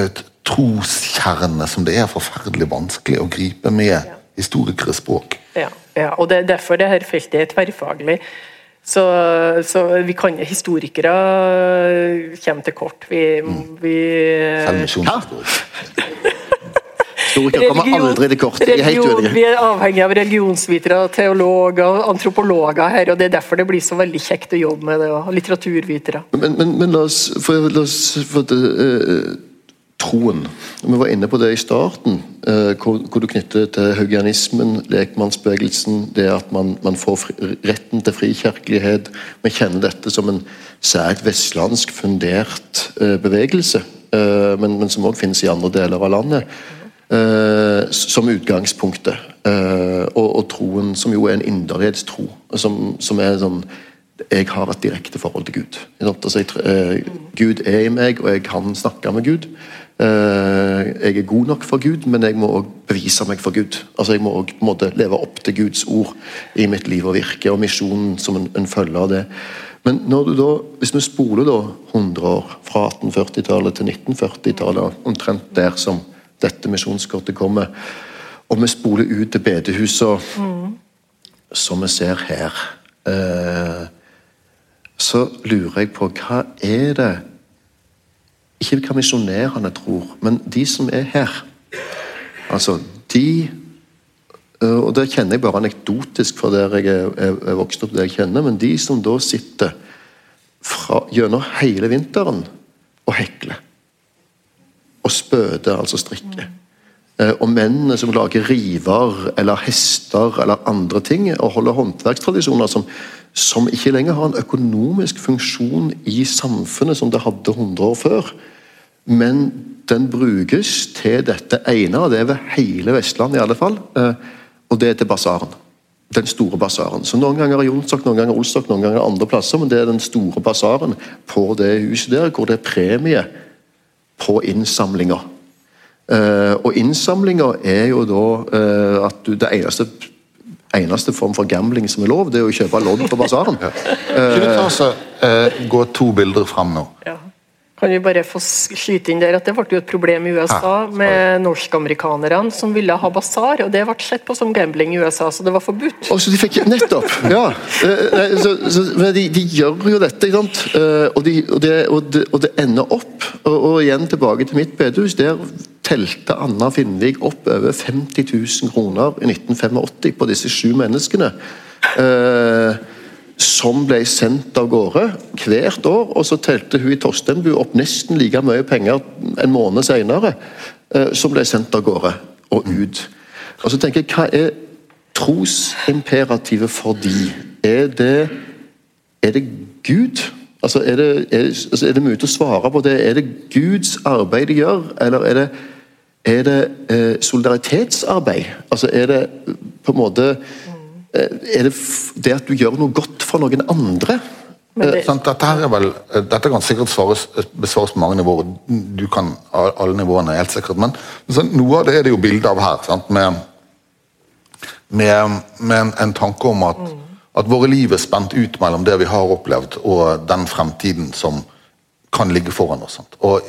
et troskjerne som det er forferdelig vanskelig å gripe med historikere språk. Ja, ja, og det er derfor det her feltet er tverrfaglig. Så, så vi kan, historikere kommer til kort. Vi, vi Selv misjonshistorikere. Historikere kommer aldri til kort. Jeg er helt vi er avhengig av religionsvitere, teologer, antropologer her, og det er derfor det blir så veldig kjekt å jobbe med det, og litteraturvitere. Men, men, men la oss for, la oss, for det, eh, Troen. Vi var inne på det i starten, eh, hvor, hvor du knytter det til haugianismen, lekmannsbevegelsen, det at man, man får fri, retten til frikirkelighet. Vi kjenner dette som en sært vestlandsk fundert eh, bevegelse, eh, men, men som også finnes i andre deler av landet. Eh, som utgangspunktet. Eh, og, og troen, som jo er en inderlighetstro, som, som er sånn Jeg har et direkte forhold til Gud. Altså, jeg, eh, Gud er i meg, og jeg kan snakke med Gud. Jeg er god nok for Gud, men jeg må òg bevise meg for Gud. Altså Jeg må måte leve opp til Guds ord i mitt liv og virke, og misjonen som en, en følge av det. Men da, hvis vi spoler da 100 år, fra 1840-tallet til 1940-tallet, omtrent der som dette misjonskortet kommer, og vi spoler ut til bedehusene som vi ser her, eh, så lurer jeg på hva er det ikke hva misjonærene tror, men de som er her. Altså, de eh, Og det kjenner jeg bare anekdotisk fra der jeg er vokst opp, det jeg kjenner, men de som da sitter fra, gjennom hele vinteren og hekler. Og spøder, altså strikker. Eh, og mennene som lager river eller hester eller andre ting, og holder håndverkstradisjoner som, som ikke lenger har en økonomisk funksjon i samfunnet som det hadde 100 år før. Men den brukes til dette ene, og det er ved hele Vestlandet i alle fall. eh, Og det er til basaren. Den store basaren. Så Noen ganger er Jonsok, noen ganger Olsok, noen ganger andre plasser, men det er den store basaren på det huset der, hvor det er premie på innsamlinga. Eh, og innsamlinga er jo da eh, at du, det eneste eneste form for gambling som er lov, det er å kjøpe lodd på basaren. Kunne du ta så, eh, gå to bilder frem nå? Ja. Kan vi bare få skyte inn der at Det ble jo et problem i USA med norskamerikanerne som ville ha basar. og Det ble sett på som gambling i USA, så det var forbudt. Og så de fikk, Nettopp! ja. Eh, nei, Så, så, de, de gjør jo dette, ikke sant? Eh, Og, de, og, det, og, det, og det ender opp og, og igjen tilbake til mitt bedehus. Der telte Anna Finnvik opp over 50 000 kroner i 1985 på disse sju menneskene. Eh, som ble sendt av gårde hvert år. Og så telte hun i Torstenbu opp nesten like mye penger en måned senere, eh, som ble sendt av gårde og ut. Og så tenker jeg, Hva er trosimperativet for de? Er det, er det Gud? Altså er, det, er, altså er det mulig å svare på det? Er det Guds arbeid de gjør, eller er det, er det eh, solidaritetsarbeid? Altså er det på en måte Er det f- det at du gjør noe godt for noen andre? Det, Sånn, dette, her er vel, eh, dette kan sikkert svares, besvares på mange nivåer. Du kan alle nivåene, helt sikkert. Men sånn, noe av det er det jo bilde av her. Sant? Med, med, med en, en tanke om at, at våre liv er spent ut mellom det vi har opplevd, og den fremtiden som kan ligge foran oss. Sant? Og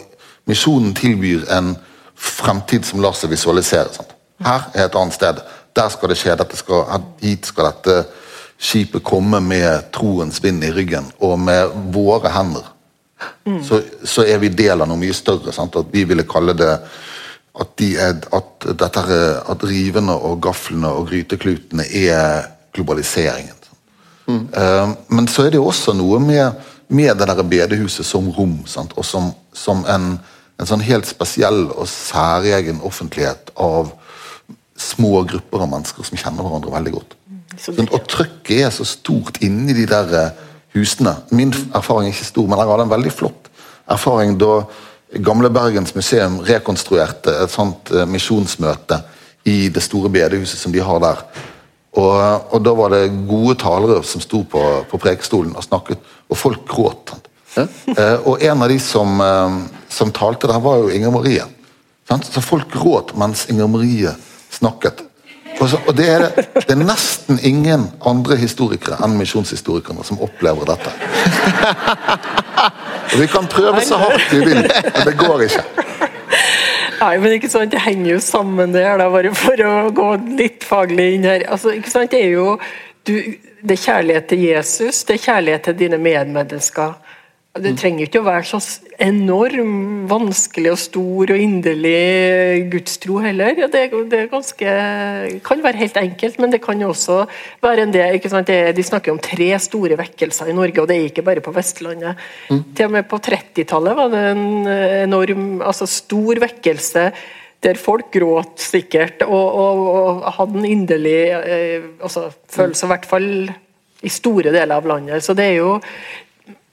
misjonen tilbyr en fremtid som lar seg visualisere. Sant? Her er et annet sted. Der skal det skje. Skal, hit skal dette skipet komme med troens vind i ryggen, og med våre hender. Så, så er vi del av noe mye større. Sant? At vi ville kalle det at, de er, at, dette at rivene og gaflene og gryteklutene er globaliseringen. Eh, men så er det også noe med, med det der bedehuset som rom, sant? og som, som en, en sånn helt spesiell og særegen offentlighet av små grupper av mennesker som kjenner hverandre veldig godt. Sånn, og trøkket er så stort inni de der eh, husene. Min erfaring er ikke stor, men jeg hadde en veldig flott erfaring da Gamle Bergens museum rekonstruerte et sånt eh, misjonsmøte i det store bedehuset som de har der. Og, og da var det gode talere som sto på, på prekestolen og snakket, og folk gråt. Eh, og en av de som, eh, som talte der, var jo Inger Marie. Sant? Så folk gråt mens Inger Marie snakket. Og, så, og det, er, det er nesten ingen andre historikere enn misjonshistorikerne som opplever dette. Og vi kan prøve så hardt vi vil, men det går ikke. Nei, men ikke sant, det henger jo sammen det da, bare for å gå litt faglig inn her. Altså, ikke sant, Det er jo du, det er kjærlighet til Jesus, det er kjærlighet til dine medmennesker. Det trenger ikke å være så enorm vanskelig og stor og inderlig gudstro heller. Det, det ganske, kan være helt enkelt, men det kan jo også være en del De snakker om tre store vekkelser i Norge, og det er ikke bare på Vestlandet. Til og med på 30-tallet var det en enorm, altså stor vekkelse der folk gråt sikkert, og, og, og hadde en inderlig eh, altså, følelse, i hvert fall i store deler av landet. Så det er jo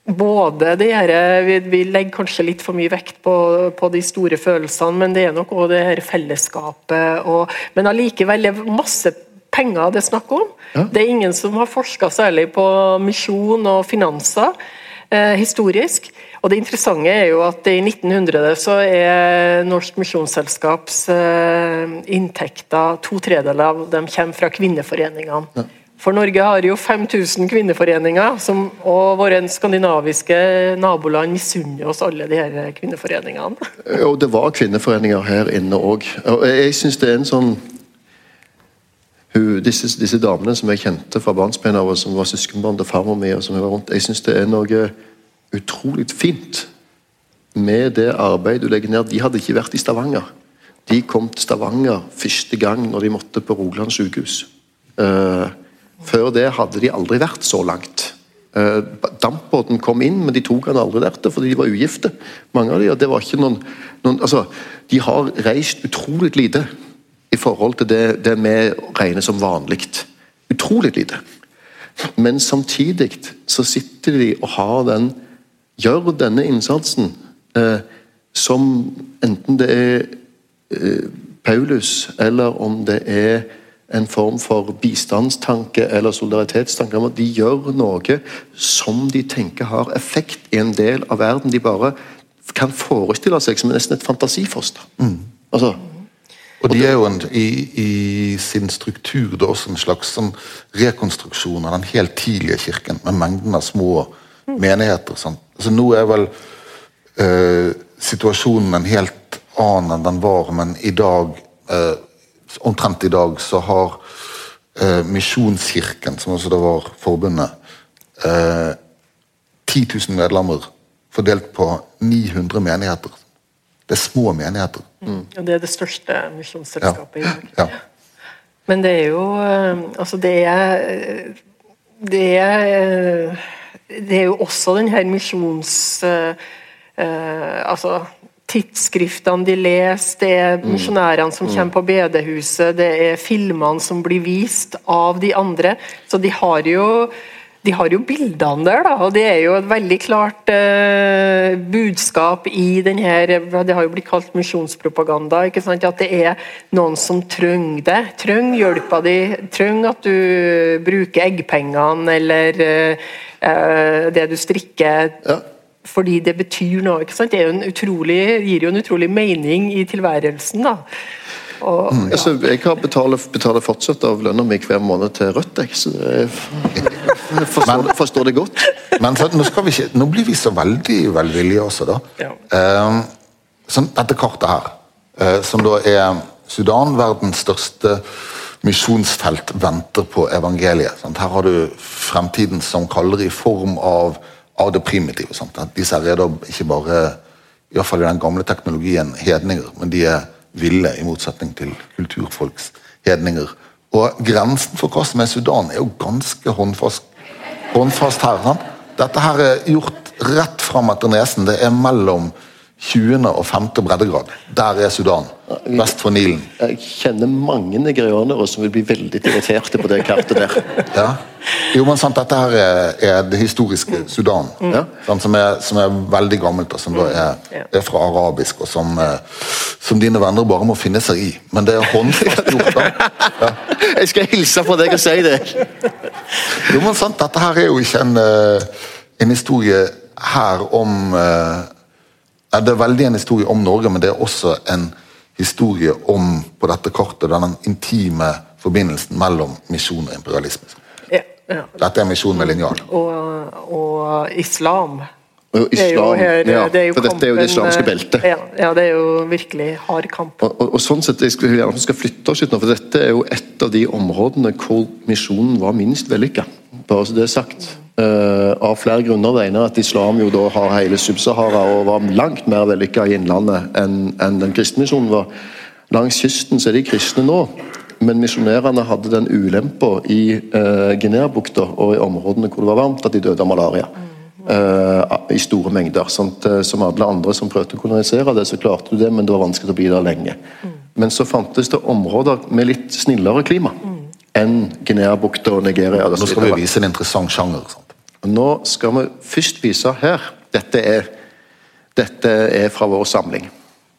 både det her, vi, vi legger kanskje litt for mye vekt på, på de store følelsene, men det er nok også det her fellesskapet. Og, men allikevel det er masse penger det er snakk om. Det er ingen som har forska særlig på misjon og finanser eh, historisk. Og Det interessante er jo at i 1900 så er Norsk Misjonsselskaps eh, inntekter to tredjedeler av dem kommer fra kvinneforeningene. For Norge har jo 5000 kvinneforeninger, som, og våre skandinaviske naboland misunner oss alle de her kvinneforeningene. Og det var kvinneforeninger her inne òg. Og jeg syns det er en sånn hun, disse, disse damene som jeg kjente fra barnsben av, som var søskenbarn til farmor mi, og som jeg var rundt, jeg syns det er noe utrolig fint med det arbeidet du legger ned De hadde ikke vært i Stavanger. De kom til Stavanger første gang når de måtte på Rogaland sykehus. Eh, før det hadde de aldri vært så langt. Uh, Dampbåten kom inn, men de tok han aldri dertil fordi de var ugifte. Mange av de, og det var ikke noen, noen altså, De har reist utrolig lite i forhold til det, det vi regner som vanlig. Utrolig lite. Men samtidig så sitter de og har den Gjør denne innsatsen eh, som enten det er eh, Paulus, eller om det er en form for bistandstanke eller solidaritetstanke. De gjør noe som de tenker har effekt i en del av verden de bare kan forestille seg som nesten et fantasifoster. Mm. Altså, og de er jo en, i, i, sin struktur da også en slags sånn rekonstruksjon av den helt tidlige kirken, med mengden av små mm. menigheter. Sånn. Altså Nå er vel øh, situasjonen en helt annen enn den var, men i dag øh, omtrent i dag så har eh, Misjonskirken, som også da var forbundet, eh, 10 000 medlemmer fordelt på 900 menigheter. Det er små menigheter. Mm. Og det er det største misjonsselskapet ja. i dag. Ja. Men det er jo eh, Altså, det er Det er, det er jo også den her misjons... Uh, uh, altså tidsskriftene de leser, det er mm. misjonærene som mm. kommer på bedehuset, det er filmene som blir vist av de andre. Så de har jo de har jo bildene der, da, og det er jo et veldig klart eh, budskap i denne Det har jo blitt kalt misjonspropaganda. ikke sant, At det er noen som trenger det. Trenger hjelpa di. Trenger at du bruker eggpengene eller eh, det du strikker. Ja fordi det betyr noe. ikke sant? Det jo utrolig, gir jo en utrolig mening i tilværelsen. da. Og, mm. ja. altså, jeg betaler, betaler, fortsatt av lønna mi hver måned til Rødt, jeg. Så jeg forstår, men, forstår det godt. Men så, nå, ikke, nå, blir vi så veldig velvillige også, da. Ja. Eh, sånn, dette kartet her, eh, som da er Sudan, verdens største misjonsfelt, venter på evangeliet. Sant? Her har du fremtiden som kaller i form av av det primitive. Sant? At disse er da ikke bare i hvert fall i den gamle teknologien hedninger, men de er ville, i motsetning til kulturfolks hedninger. Og Grensen for hva som er Sudan, er jo ganske håndfast, håndfast her. Sant? Dette her er gjort rett fram etter nesen. Det er mellom 20. og 5. breddegrad. Der er Sudan. Vest for Nilen. Jeg kjenner mange nigerianere som vil bli veldig irriterte på det kartet der. Ja. Jo, men sant, Dette her er, er det historiske Sudan, mm. sant, som, er, som, er, veldig gammelt, og som da er, er fra arabisk, og som, eh, som, dine venner bare må finne seg i. Men det er håndfast gjort. Ja. Jeg skal hilse på deg og si det. Jo, men sant, Dette her er jo ikke en, eh, en historie her om uh, det er veldig en historie om Norge, men det er også en historie om på dette kartet, den intime forbindelsen mellom misjon og imperialisme. Ja, ja. Dette er misjon med linjal. Og, og islam. Og islam, her, ja, det for dette er jo det islamske beltet. Ja, ja, det er jo virkelig hard kamp. Og, og, og sånn sett, Jeg skulle gjerne skal flytte oss litt nå, for dette er jo et av de områdene hvor misjonen var minst vellykka. Bare så det er sagt. Uh, av flere grunner. Det ene er at islam jo da har hele Sub-Sahara og var langt mer vellykka i innlandet enn en den kristne misjonen var. Langs kysten så er de kristne nå, men misjonærene hadde den ulempa i uh, Guinea-bukta og i områdene hvor det var varmt, at de døde av malaria. Uh, I store mengder. Sånt, uh, som alle andre som prøvde å kolonisere det, så klarte du det, men det var vanskelig å bli der lenge. Men så fantes det områder med litt snillere klima enn Guinea-bukta og Nigeria. Nå skal vi vise en interessant sjanger. Sant? Nå skal vi først vise her Dette er, dette er fra vår samling.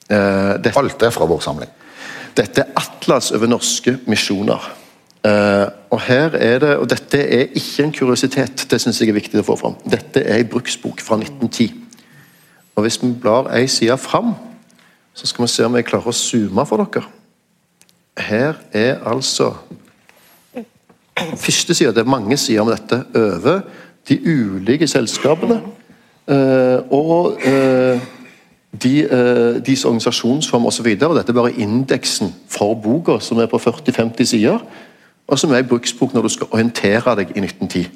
Uh, dette, Alt er fra vår samling. Dette er atlas over norske misjoner. Uh, og her er det, og Dette er ikke en kuriositet, det synes jeg er viktig å få fram. Dette er en bruksbok fra 1910. Og Hvis vi blar ei side fram, så skal vi se om jeg klarer å zoome for dere. Her er altså Første side, det er mange sider om dette. Over de ulike selskapene eh, og eh, de, eh, deres organisasjonsform osv. Dette er bare indeksen for boka, som er på 40-50 sider. Og som er en bruksbok når du skal orientere deg i 1910.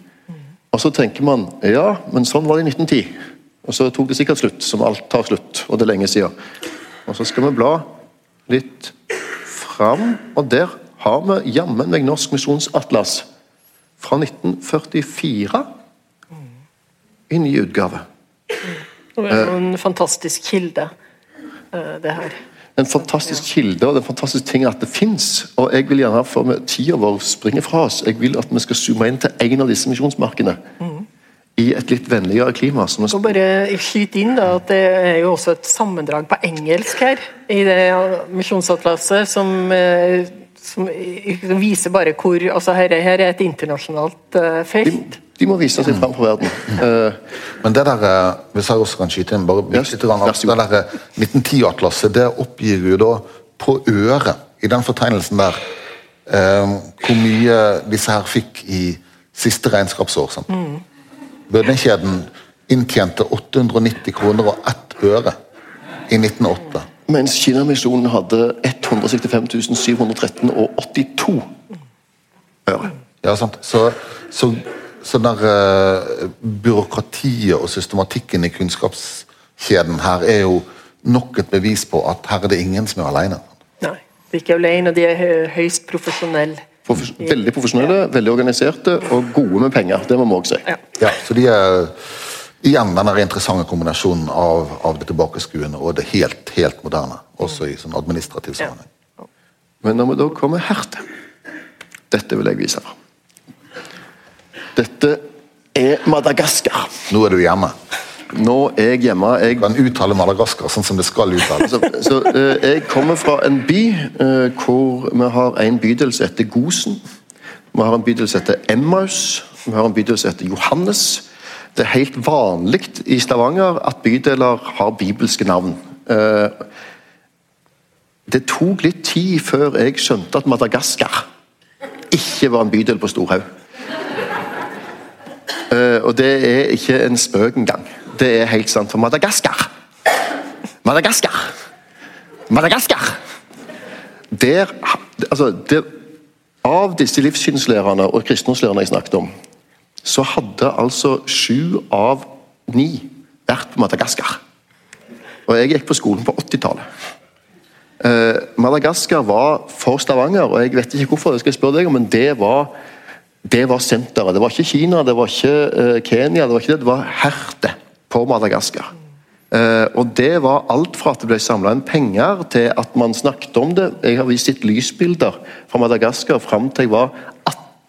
Og så tenker man ja, men sånn var det i 1910. Og så tok det sikkert slutt, som alt tar slutt, og det er lenge siden. Og så skal vi bla litt fram, og der har vi jammen meg Norsk misjonsatlas fra 1944 i ny utgave. Det er en fantastisk kilde, eh, det her. En fantastisk kilde og det er en fantastisk ting at det fins. Og jeg vil gjerne, for tida vår springer fra oss, jeg vil at vi skal zoome inn til en av disse misjonsmarkene. I et litt vennligere klima. Som Og bare skyte inn da, at det er jo også et sammendrag på engelsk her, i det misjonsatlaset, som, eh, som viser bare hvor altså her, her er et internasjonalt eh, de, felt. de må vise seg fram for verden. Uh, Men det der, eh, hvis jeg også kan skyte inn, bare Ja, litt grann, vær at så god. det der eh, 1910-atlaset, det oppgir jo da på øret, i den fortegnelsen der, uh, hvor mye disse her fikk i siste regnskapsår. Sant? Bødningskjeden inntjente 890 kroner og ett øre i 1908. mens Kinamisjonen hadde 165 713 og 82 øre. Ja, sant? Så, så, så der uh, byråkratiet og systematikken i kunnskapskjeden her er jo nok et bevis på at her er det ingen som er alene. Nei, de er ikke alene, og de er høyst profesjonelle. Profes veldig profesjonelle, veldig organiserte og gode med penger. Det må vi også si. Ja. Ja, så de er igjen den interessante kombinasjonen av, av det tilbakeskuende og det helt, helt moderne. Også i sånn administrativ sammenheng. Men når vi da kommer hertil Dette vil jeg vise. Dette er Madagaskar. Nå er du hjemme. Nå er jeg hjemme. Jeg Du kan uttale Madagaskar sånn som det skal uttales. Så, så eh, jeg kommer fra en by eh, hvor vi har en bydel som heter Gosen. Vi har en bydel som heter Emmaus. Vi har en bydel som heter Johannes. Det er helt vanlig i Stavanger at bydeler har bibelske navn. Eh, det tok litt tid før jeg skjønte at Madagaskar ikke var en bydel på Storhaug. Eh, og det er ikke en spøk engang. Det er helt sant. For Madagaskar Madagaskar! Madagaskar! Der, altså, det, av disse livssynslærerne og kristendomslærerne jeg snakket om, så hadde altså sju av ni vært på Madagaskar. Og jeg gikk på skolen på 80-tallet. Eh, Madagaskar var for Stavanger, og jeg vet ikke hvorfor, det skal jeg spørre deg om, men det var det var senteret. Det var ikke Kina, det var ikke eh, Kenya, det var ikke det, det var hertet på Madagaskar. Eh, og det var alt fra at det ble samla inn penger, til at man snakket om det. Jeg har vist litt lysbilder fra Madagaskar fram til jeg var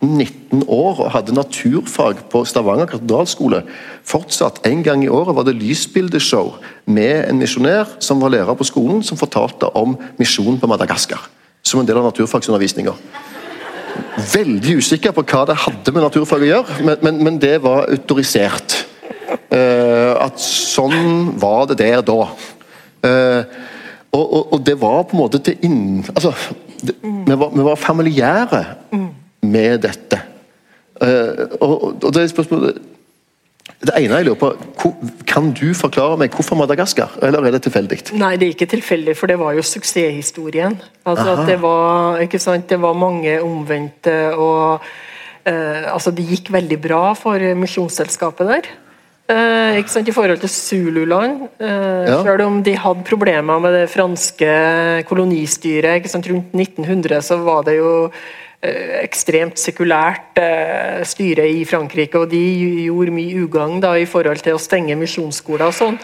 18-19 år og hadde naturfag på Stavanger katedralskole. Fortsatt en gang i året var det lysbildeshow med en misjonær som var lærer på skolen, som fortalte om misjonen på Madagaskar. Som en del av naturfagsundervisninga. Veldig usikker på hva det hadde med naturfag å gjøre, men, men, men det var autorisert. Eh, at sånn var det der da. Eh, og, og, og det var på en måte til inn... Altså, det, vi, vi var familiære med dette. Eh, og, og- det er spørsmålet Det ene jeg lurer på, Kan du forklare meg hvorfor Madagaskar, eller er det tilfeldig? Nei, det er ikke tilfeldig, for det var jo suksesshistorien. Altså at det var, ikke sant, det var mange omvendte, og eh, altså det gikk veldig bra for misjonsselskapet der. Eh, ikke sant, I forhold til Zululand, eh, Ja. selv om de hadde problemer med det franske kolonistyret ikke sant, rundt 1900, så var det jo ekstremt sekulært eh, styre i Frankrike, og de gjorde mye ugagn i forhold til å stenge misjonsskoler og sånn.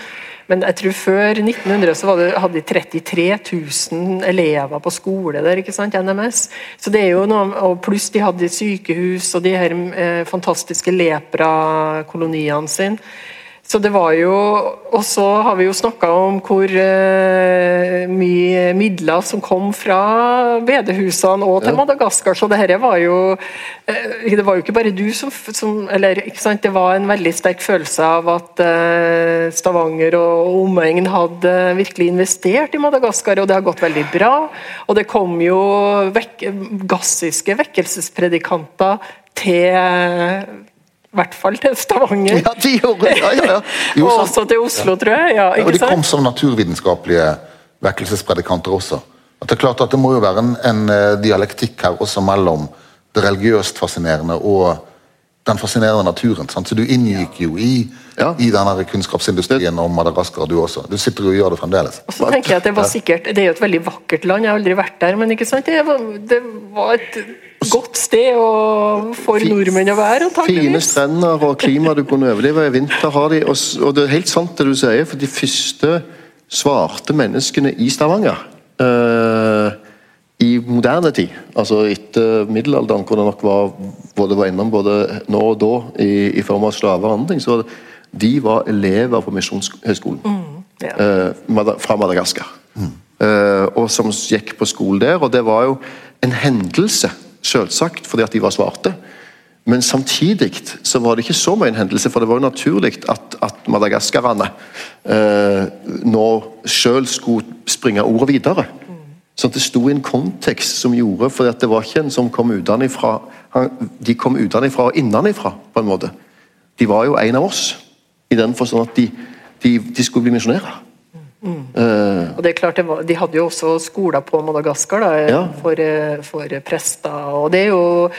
Men jeg tror før 1900 så det, hadde de 33 000 elever på skole der, ikke sant, NMS. Så det er jo noe, og Pluss de hadde sykehus og de her eh, fantastiske lepra-koloniene sine. Så det var jo Og så har vi jo snakka om hvor uh, mye midler som kom fra bedehusene og til Madagaskar, så det her var jo uh, Det var jo ikke bare du som, som Eller ikke sant, det var en veldig sterk følelse av at uh, Stavanger og omegn hadde virkelig investert i Madagaskar, og det har gått veldig bra. Og det kom jo vek gassiske vekkelsespredikanter til i hvert fall til Stavanger. Ja, de gjorde det! Ja, ja, ja. Jo, og også til Oslo, tror jeg. Ja, Og de de kom som naturvitenskapelige vekkelsespredikanter også. At det er klart at det må jo være en, en eh, dialektikk her også mellom det religiøst fascinerende og den fascinerende naturen. Sant? Så du inngikk jo i, Ja. i denne kunnskapsindustrien om Madagaskar, du også. Du sitter jo og gjør det fremdeles. Og så tenker jeg at Det var sikkert, det er jo et veldig vakkert land, jeg har aldri vært der, men ikke sant? Det, var, det var et godt sted å, for nordmenn å være, Fine strender og klima du kunne overleve. I vinter har de, og, og det er helt sant det du sier, for de første svarte menneskene i Stavanger uh, i moderne tid, altså etter middelalderen, hvor det nok var både var innom både nå og da i, i form av slaver og andre ting, så var det, de var elever på Misjonshøgskolen Ja. eh, fra Madagaskar. Eh, og som gikk på skole der, og det var jo en hendelse, selvsagt, fordi at de var svarte. Men samtidig så var det ikke så mye en hendelse, for det var jo naturlig at, at madagaskarene eh, nå sjøl skulle springe ordet videre. Sånn at det sto i en kontekst som gjorde For det var ikke en som kom utenfra De kom utenfra og innenfra, på en måte. De var jo en av oss, i den forstand at de, de, de skulle bli misjonærer. Og det er klart, det var, De hadde jo også skoler på Madagaskar da, Ja. for, eh, for prester. og det er jo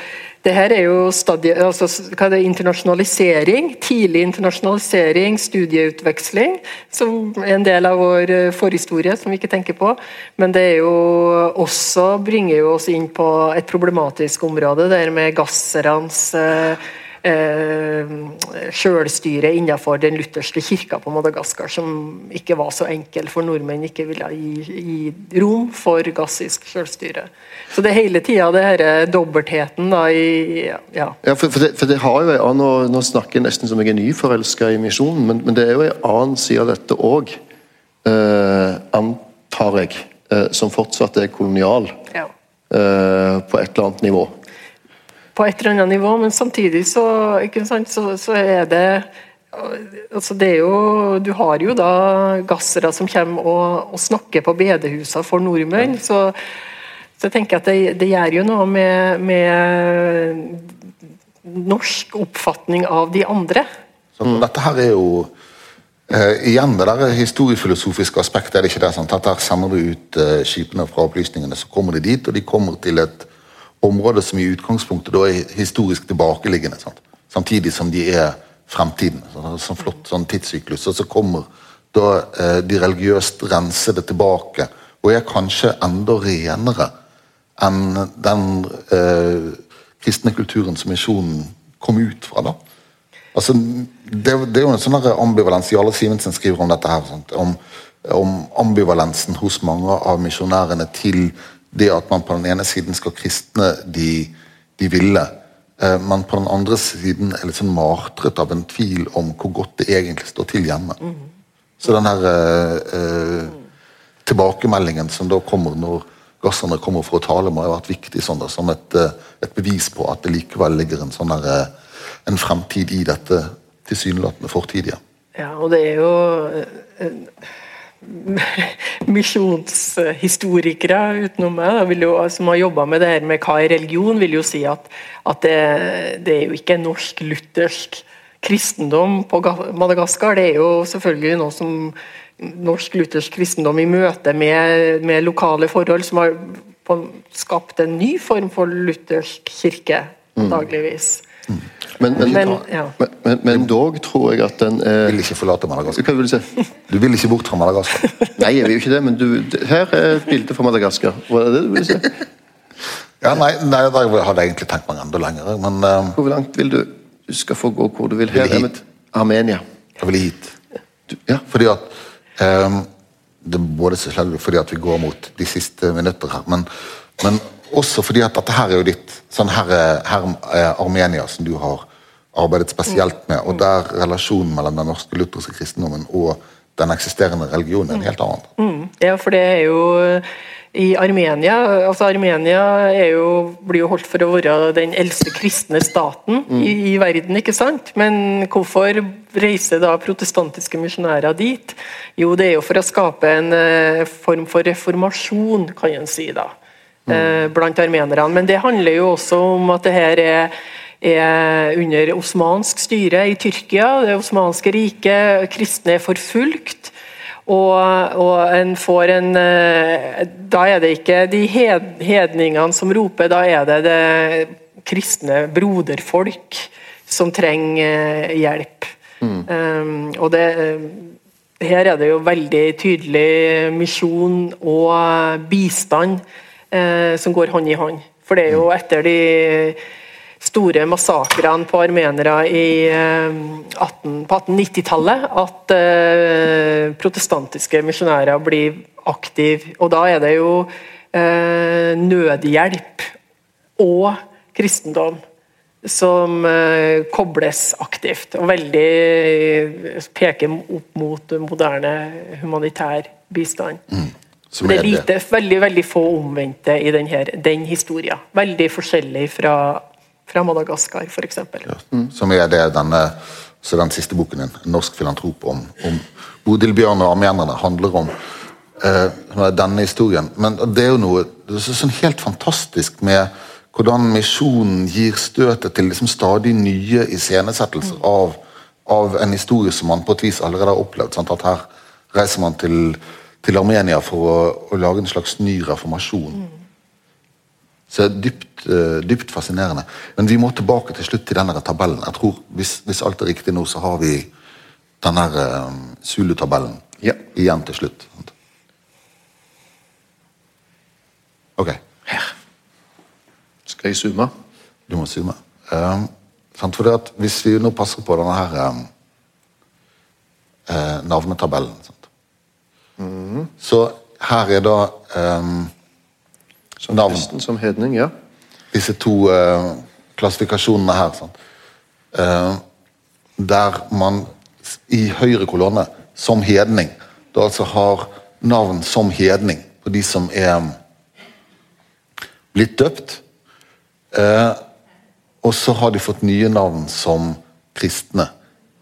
det her er jo stadie, altså, hva er det, internasjonalisering. Tidlig internasjonalisering, studieutveksling, som er en del av vår eh, forhistorie som vi ikke tenker på. Men det er jo også bringer jo oss inn på et problematisk område, det her med gasserans eh, eh, selvstyre innenfor den lutherske kirka på Madagaskar, som ikke var så enkel for nordmenn ikke ville gi, gi rom for gassisk selvstyre. Så det er hele tida det denne dobbeltheten da i ja. Ja, for, for, det, for det har jo en annen, Nå snakker jeg nesten som jeg er nyforelska i misjonen, men, men det er jo en annen side av dette òg, eh, antar jeg, eh, som fortsatt er kolonial ja. eh, på et eller annet nivå. På et eller annet nivå, men samtidig så, ikke sant, så, så er det altså det er jo, Du har jo da gassere som kommer og, og snakker på bedehusene for nordmenn. så så jeg tenker at det, det gjør jo noe med, med norsk oppfatning av de andre. Så Dette her er jo eh, igjen det der historiefilosofiske aspektet. er det ikke det, sant? Dette her sender du ut eh, skipene fra opplysningene, så kommer de dit, og de kommer til et område som i utgangspunktet da er historisk tilbakeliggende. Sant? Samtidig som de er fremtiden. Så er sånn flott sånn tidssyklus. Og så kommer da eh, de religiøst rensede tilbake, og er kanskje enda renere enn den eh, kristne kulturen som misjonen kom ut fra. da. Altså, det, det er jo en sånn ambivalens Jarle Simensen skriver om dette her. Sant? Om, om ambivalensen hos mange av misjonærene til det at man på den ene siden skal kristne de, de ville, eh, men på den andre siden er litt sånn martret av en tvil om hvor godt det egentlig står til hjemme. Så den her eh, eh, tilbakemeldingen som da kommer når gasserne kommer for å tale, må ha vært viktig sånn da, som et, eh, et bevis på at det likevel ligger en sånn der, en fremtid i dette tilsynelatende fortidige. Ja, og det er jo misjonshistorikere utenom meg jo, som har jobba med det her med hva er religion, vil jo si at, at det, det er jo ikke norsk-luthersk kristendom på Madagaskar. Det er jo selvfølgelig noe som norsk-luthersk kristendom i møte med, med lokale forhold, som har skapt en ny form for luthersk kirke, antageligvis. Men, men, Men, ja. men, men, men dog tror jeg at den er Vil ikke forlate Madagaskar. Hva vil du si? Du vil ikke bort fra Madagaskar. Nei, jeg vil jo ikke det, men du, her er et bilde fra Madagaskar. Hva er det du ville si? Ja, nei, nei, da hadde jeg egentlig tenkt meg enda lenger, men uh, Hvor langt vil du? Du skal få gå hvor du vil. Her er. Armenia. jeg vil hit. Du, ja. Fordi at um, Det er både selvfølgelig fordi at vi går mot de siste minutter her, men, men også fordi at dette her er jo ditt sånn her, er- her er Armenia, som du har arbeidet spesielt med, og der relasjonen mellom den norske lutherske kristendommen og den eksisterende religionen er en helt annen. Mm, ja, for det er jo i Armenia altså Armenia er jo, blir jo holdt for å være den eldste kristne staten i, i verden, ikke sant? Men hvorfor reiser da protestantiske misjonærer dit? Jo, det er jo for å skape en eh, form for reformasjon, kan en si da, eh, blant armenerne. Men det handler jo også om at det her er er under osmansk styre i Tyrkia. Det osmanske riket, kristne er forfulgt. Og, og en får en eh, Da er det ikke de hedningene som roper, da er det det kristne broderfolk som trenger hjelp. hjelp. Um, og det her er det jo veldig tydelig misjon og bistand eh, som går hånd i hånd. For det er jo etter de store massakrene på armenere i, eh, 18, på 1890-tallet at eh, protestantiske misjonærer blir aktive. Og da er det jo eh, nødhjelp og kristendom som uh, kobles aktivt, og veldig uh, peker opp mot moderne humanitær bistand. Mm. Det er lite, veldig veldig få omvendte i den, her, den historien. Veldig forskjellig fra, fra Madagaskar, f.eks. Ja, mm. Som er det denne, så den siste boken din, 'Norsk filantrop', om, om Bodil Bjørn og armenerne, handler om. Uh, denne historien. Men det er jo noe det er sånn helt fantastisk med hvordan misjonen gir støtet til liksom stadig nye iscenesettelser av, av, en historie som man på et vis allerede har opplevd. Sant? At her reiser man til, til Armenia for å, å, lage en slags ny reformasjon. Mm. Så dypt, uh, dypt, fascinerende. Men vi må tilbake til slutt til denne tabellen. Jeg tror, Hvis, hvis alt er riktig nå, så har vi denne uh, Zulu-tabellen ja. igjen til slutt. Ok. Her. Skal jeg zoome? Du må zoome. Um, for at Hvis vi nå passer på denne her um, uh, navnetabellen mm. Så her er da um, Som navn. som hedning, ja. Disse to uh, klassifikasjonene her. Uh, der man i høyre kolonne som hedning da altså har navn som hedning på de som er blitt døpt Eh, og så har de fått nye navn som kristne.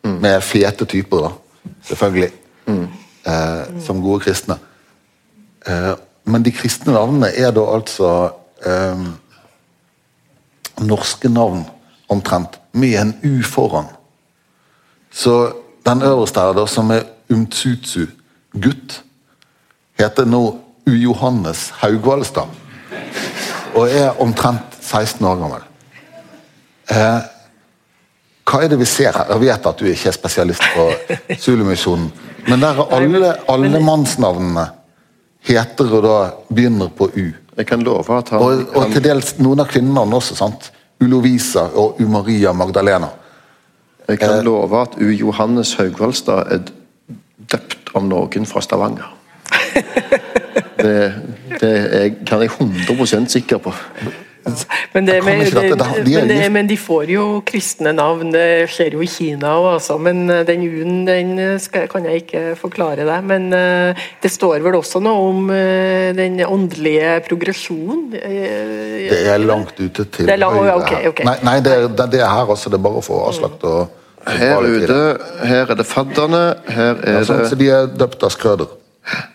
Mm. Med fete typer, da. Selvfølgelig. Mm. Eh, som gode kristne. Eh, men de kristne navnene er da altså eh, norske navn, omtrent, med en U foran. Så den øverste her, da, som er Umtsutsu, gutt, heter nå U. Johannes Haugvaldstad. Og er omtrent 16 år gammel. Eh, hva er det vi ser her? Jeg vet at du ikke er spesialist på Zulu-misjonen, men der er alle, alle mannsnavnene heter og da begynner på U. Jeg kan love at han... Og, og til dels noen av kvinnene også. sant? Ulovisa og U-Maria Magdalena. Jeg kan eh, love at U. Johannes Haugvaldstad er døpt av noen fra Stavanger. Det, det er, kan jeg 100 sikker på. Men, det, men, det, det, men, de får jo kristne navn. Det skjer jo i Kina òg, altså. Men eh, den U-en den skal, kan jeg ikke forklare deg. Men uh, det står vel også noe om uh, den åndelige progresjonen? det er langt ute til det er lang, høyre. Okay, okay. Nei, nei det, er, det, er her også. Det er bare å få avslagt og her ute, her er det fadderne, her er ja, sånn, det Så de er døpt av Skrøder.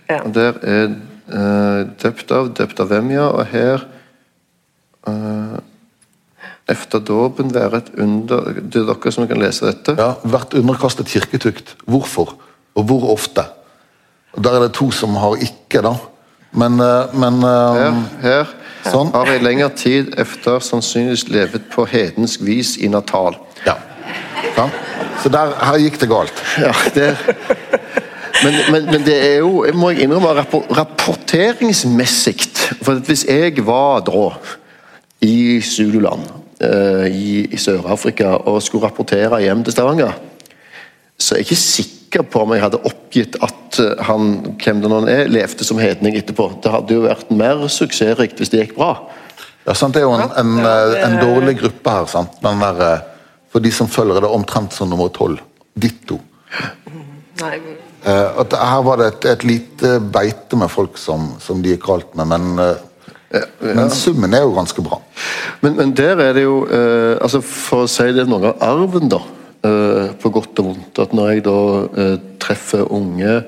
Ja. Der er uh, døpt av, døpt av hvem, ja. Og her efter dåpen være et under Det er dere som kan lese dette. Ja, Vært underkastet kirketukt. Hvorfor? Og hvor ofte? Og Der er det to som har ikke, da. Men, uh, men uh, Her, her sånn. har i lengre tid efter sannsynligvis levet på hedensk vis i Natal. Ja. ja. Så der, her gikk det galt. Ja, det men, men, men, det er jo, jeg må jeg innrømme, rapporteringsmessig For hvis jeg var da i Zululand eh, i, i Sør-Afrika og skulle rapportere hjem til Stavanger, så jeg er jeg ikke sikker på om jeg hadde oppgitt at eh, han hvem det nå er, levde som hedning etterpå. Det hadde jo vært mer suksessrikt hvis det gikk bra. Ja, sant, Det er jo en, en, eh, en dårlig gruppe her. sant? Der, for de som følger det omtrent som nummer tolv. Ditto. Nei. her var det et, et, lite beite med folk som, som de gikk galt med, men men summen er jo ganske bra. Men, men der er det jo eh, altså For å si det noe av arven, da. Eh, på godt og vondt. At når jeg da eh, treffer unge,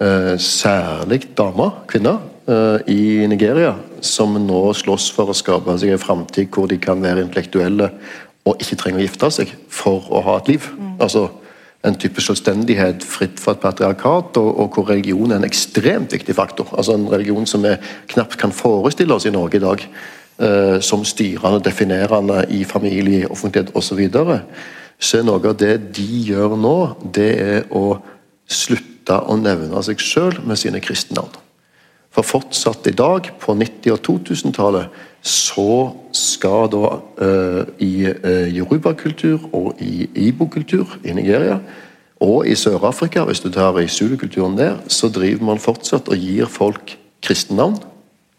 eh, særlig damer, kvinner, eh, i Nigeria, som nå slåss for å skape seg en framtid hvor de kan være intellektuelle og ikke trenger å gifte seg for å ha et liv. Mm. Altså en type selvstendighet fritt fra et patriarkat, og, og, hvor religion er en ekstremt viktig faktor. Altså En religion som vi knapt kan forestille oss i Norge i dag, eh, som styrende, definerende i familie, offentlighet osv. så er noe av det de gjør nå, det er å slutte å nevne seg sjøl med sine kristne navn. For fortsatt i dag, på 90- og 2000-tallet, så skal da uh, i uh, yoruba-kultur og i ibo-kultur i Nigeria og i Sør-Afrika, hvis du tar i zulu-kulturen der, så driver man fortsatt og gir folk kristennavn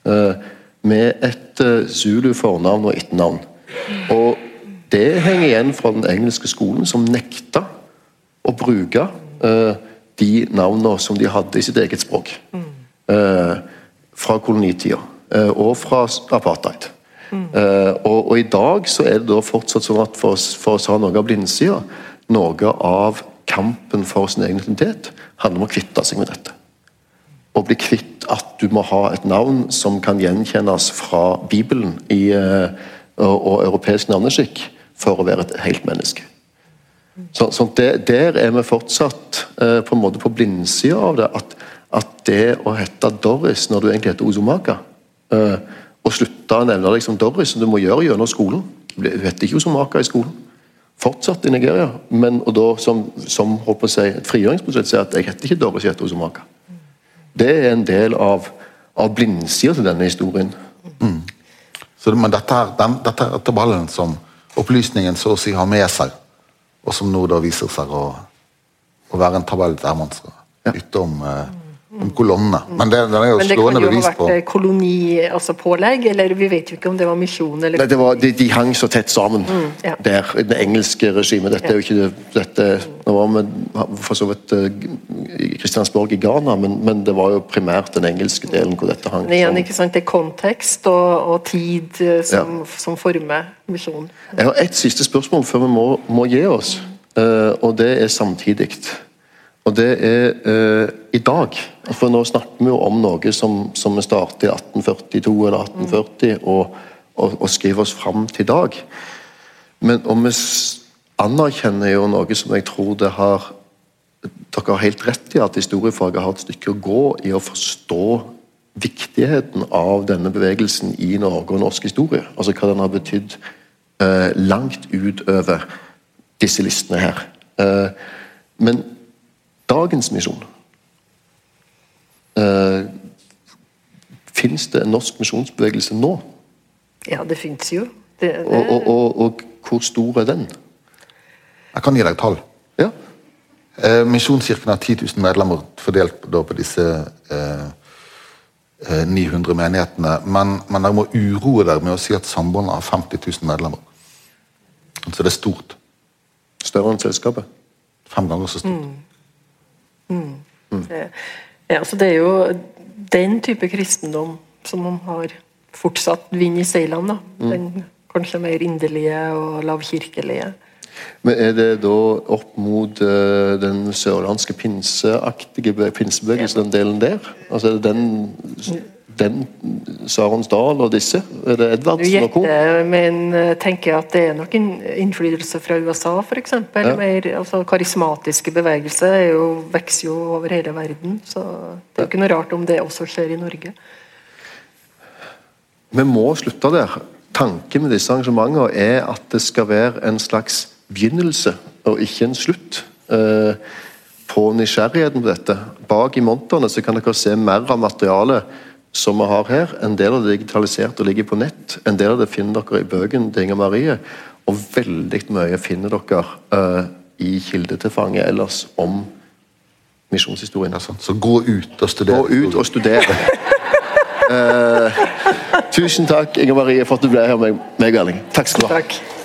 uh, med et zulu-fornavn og etternavn. Og det henger igjen fra den engelske skolen, som nekta å bruke de navnene som de hadde i sitt eget språk. Mm. Fra kolonitida. Eh, og fra apartheid. Mm. Og, og, i dag så er det da fortsatt sånn at for, for å har noe av blindsida, noe av kampen for sin egen identitet handler om å kvitte seg med dette. Å bli kvitt at du må ha et navn som kan gjenkjennes fra Bibelen i, eh, og, og, europeisk navneskikk for å være et helt menneske. Så, så det, Der er vi fortsatt på en måte på blindsida av det. At, at, det å hete Doris når du egentlig heter Ozomaka Uh, og slutte å nevne deg som Doris, som du må gjøre gjennom skolen. Hun heter ikke Osomaka i skolen. Fortsatt i Nigeria. Men, og da som, som håper si, et frigjøringsprosjekt sier at jeg heter ikke Doris, jeg heter Osomaka. Det er en del av, av blindsida til denne historien. Mm. Så, men dette er, den, dette er tabellen som opplysningen så å si har med seg, og som nå da viser seg å, å være en tabell der man skal ytte om eh, om kolonne. Men det, det er jo slående bevis på Men det kan jo ha vært eh, kolonipålegg, altså eller vi vet jo ikke om det var misjon eller Nei, var, de, de, hang så tett sammen mm, ja. der, i det engelske regimet. Dette er jo ikke dette, Nå var vi for så vidt uh, i Kristiansborg i Ghana, men, men, det var jo primært den engelske delen hvor dette hang. Men igjen, ikke sant, Det er kontekst og, og tid uh, som, ja. som, former misjonen. Jeg har ett siste spørsmål før vi må, må gi oss, uh, og det er samtidig. Og det er eh, i dag. For nå snakker vi jo om noe som, som vi startet i 1842 eller 1840, og, og, og skriver oss fram til i dag. Men om vi anerkjenner jo noe som jeg tror det har Dere har helt rett i at historiefaget har et stykke å gå i å forstå viktigheten av denne bevegelsen i Norge og norsk historie. Altså hva den har betydd eh, langt utover disse listene her. Eh, men dagens misjon. Uh, Fins det en norsk misjonsbevegelse nå? Ja, det fins jo. Det, det... Og, og, og, og, hvor stor er den? Jeg kan gi deg tall. Ja. Eh, Misjonskirken har 10 000 medlemmer fordelt på, på disse eh, 900 eh, menighetene. Men, men dere må uroe dere med å si at Samboerne har 50 000 medlemmer. Så det er stort. Større enn selskapet? Fem ganger så stort. Mm. Mm. Det, ja, så det er jo den type kristendom som man har fortsatt vind i seilene. Mm. Den kanskje mer inderlige og lavkirkelige. Men Er det da opp mot uh, den sørlandske pinseaktige pinsebevegelsen, den delen der? Altså er det den den Saronsdal og disse? Er det Edvardsen og co.? Men tenker tenker at det er nok innflytelse fra USA, f.eks. Ja. Mer altså, karismatiske bevegelser jo, vokser jo over hele verden. Så det er jo ikke noe rart om det også skjer i Norge. Vi må slutte der. Tanken med disse arrangementene er at det skal være en slags begynnelse og ikke en slutt. Eh, på nysgjerrigheten på dette. Bak i monterne så kan dere se mer av materialet som vi har her. En del av det er digitalisert og ligger på nett. En del av det finner dere i bøkene til Inger Marie. Og veldig mye finner dere uh, i kildetilfanget ellers om misjonshistorien. Altså. Så gå ut og studere. Gå ut og studere. uh, tusen takk, Inger Marie, for at du ble her med meg, Erling. Takk skal du ha. Takk.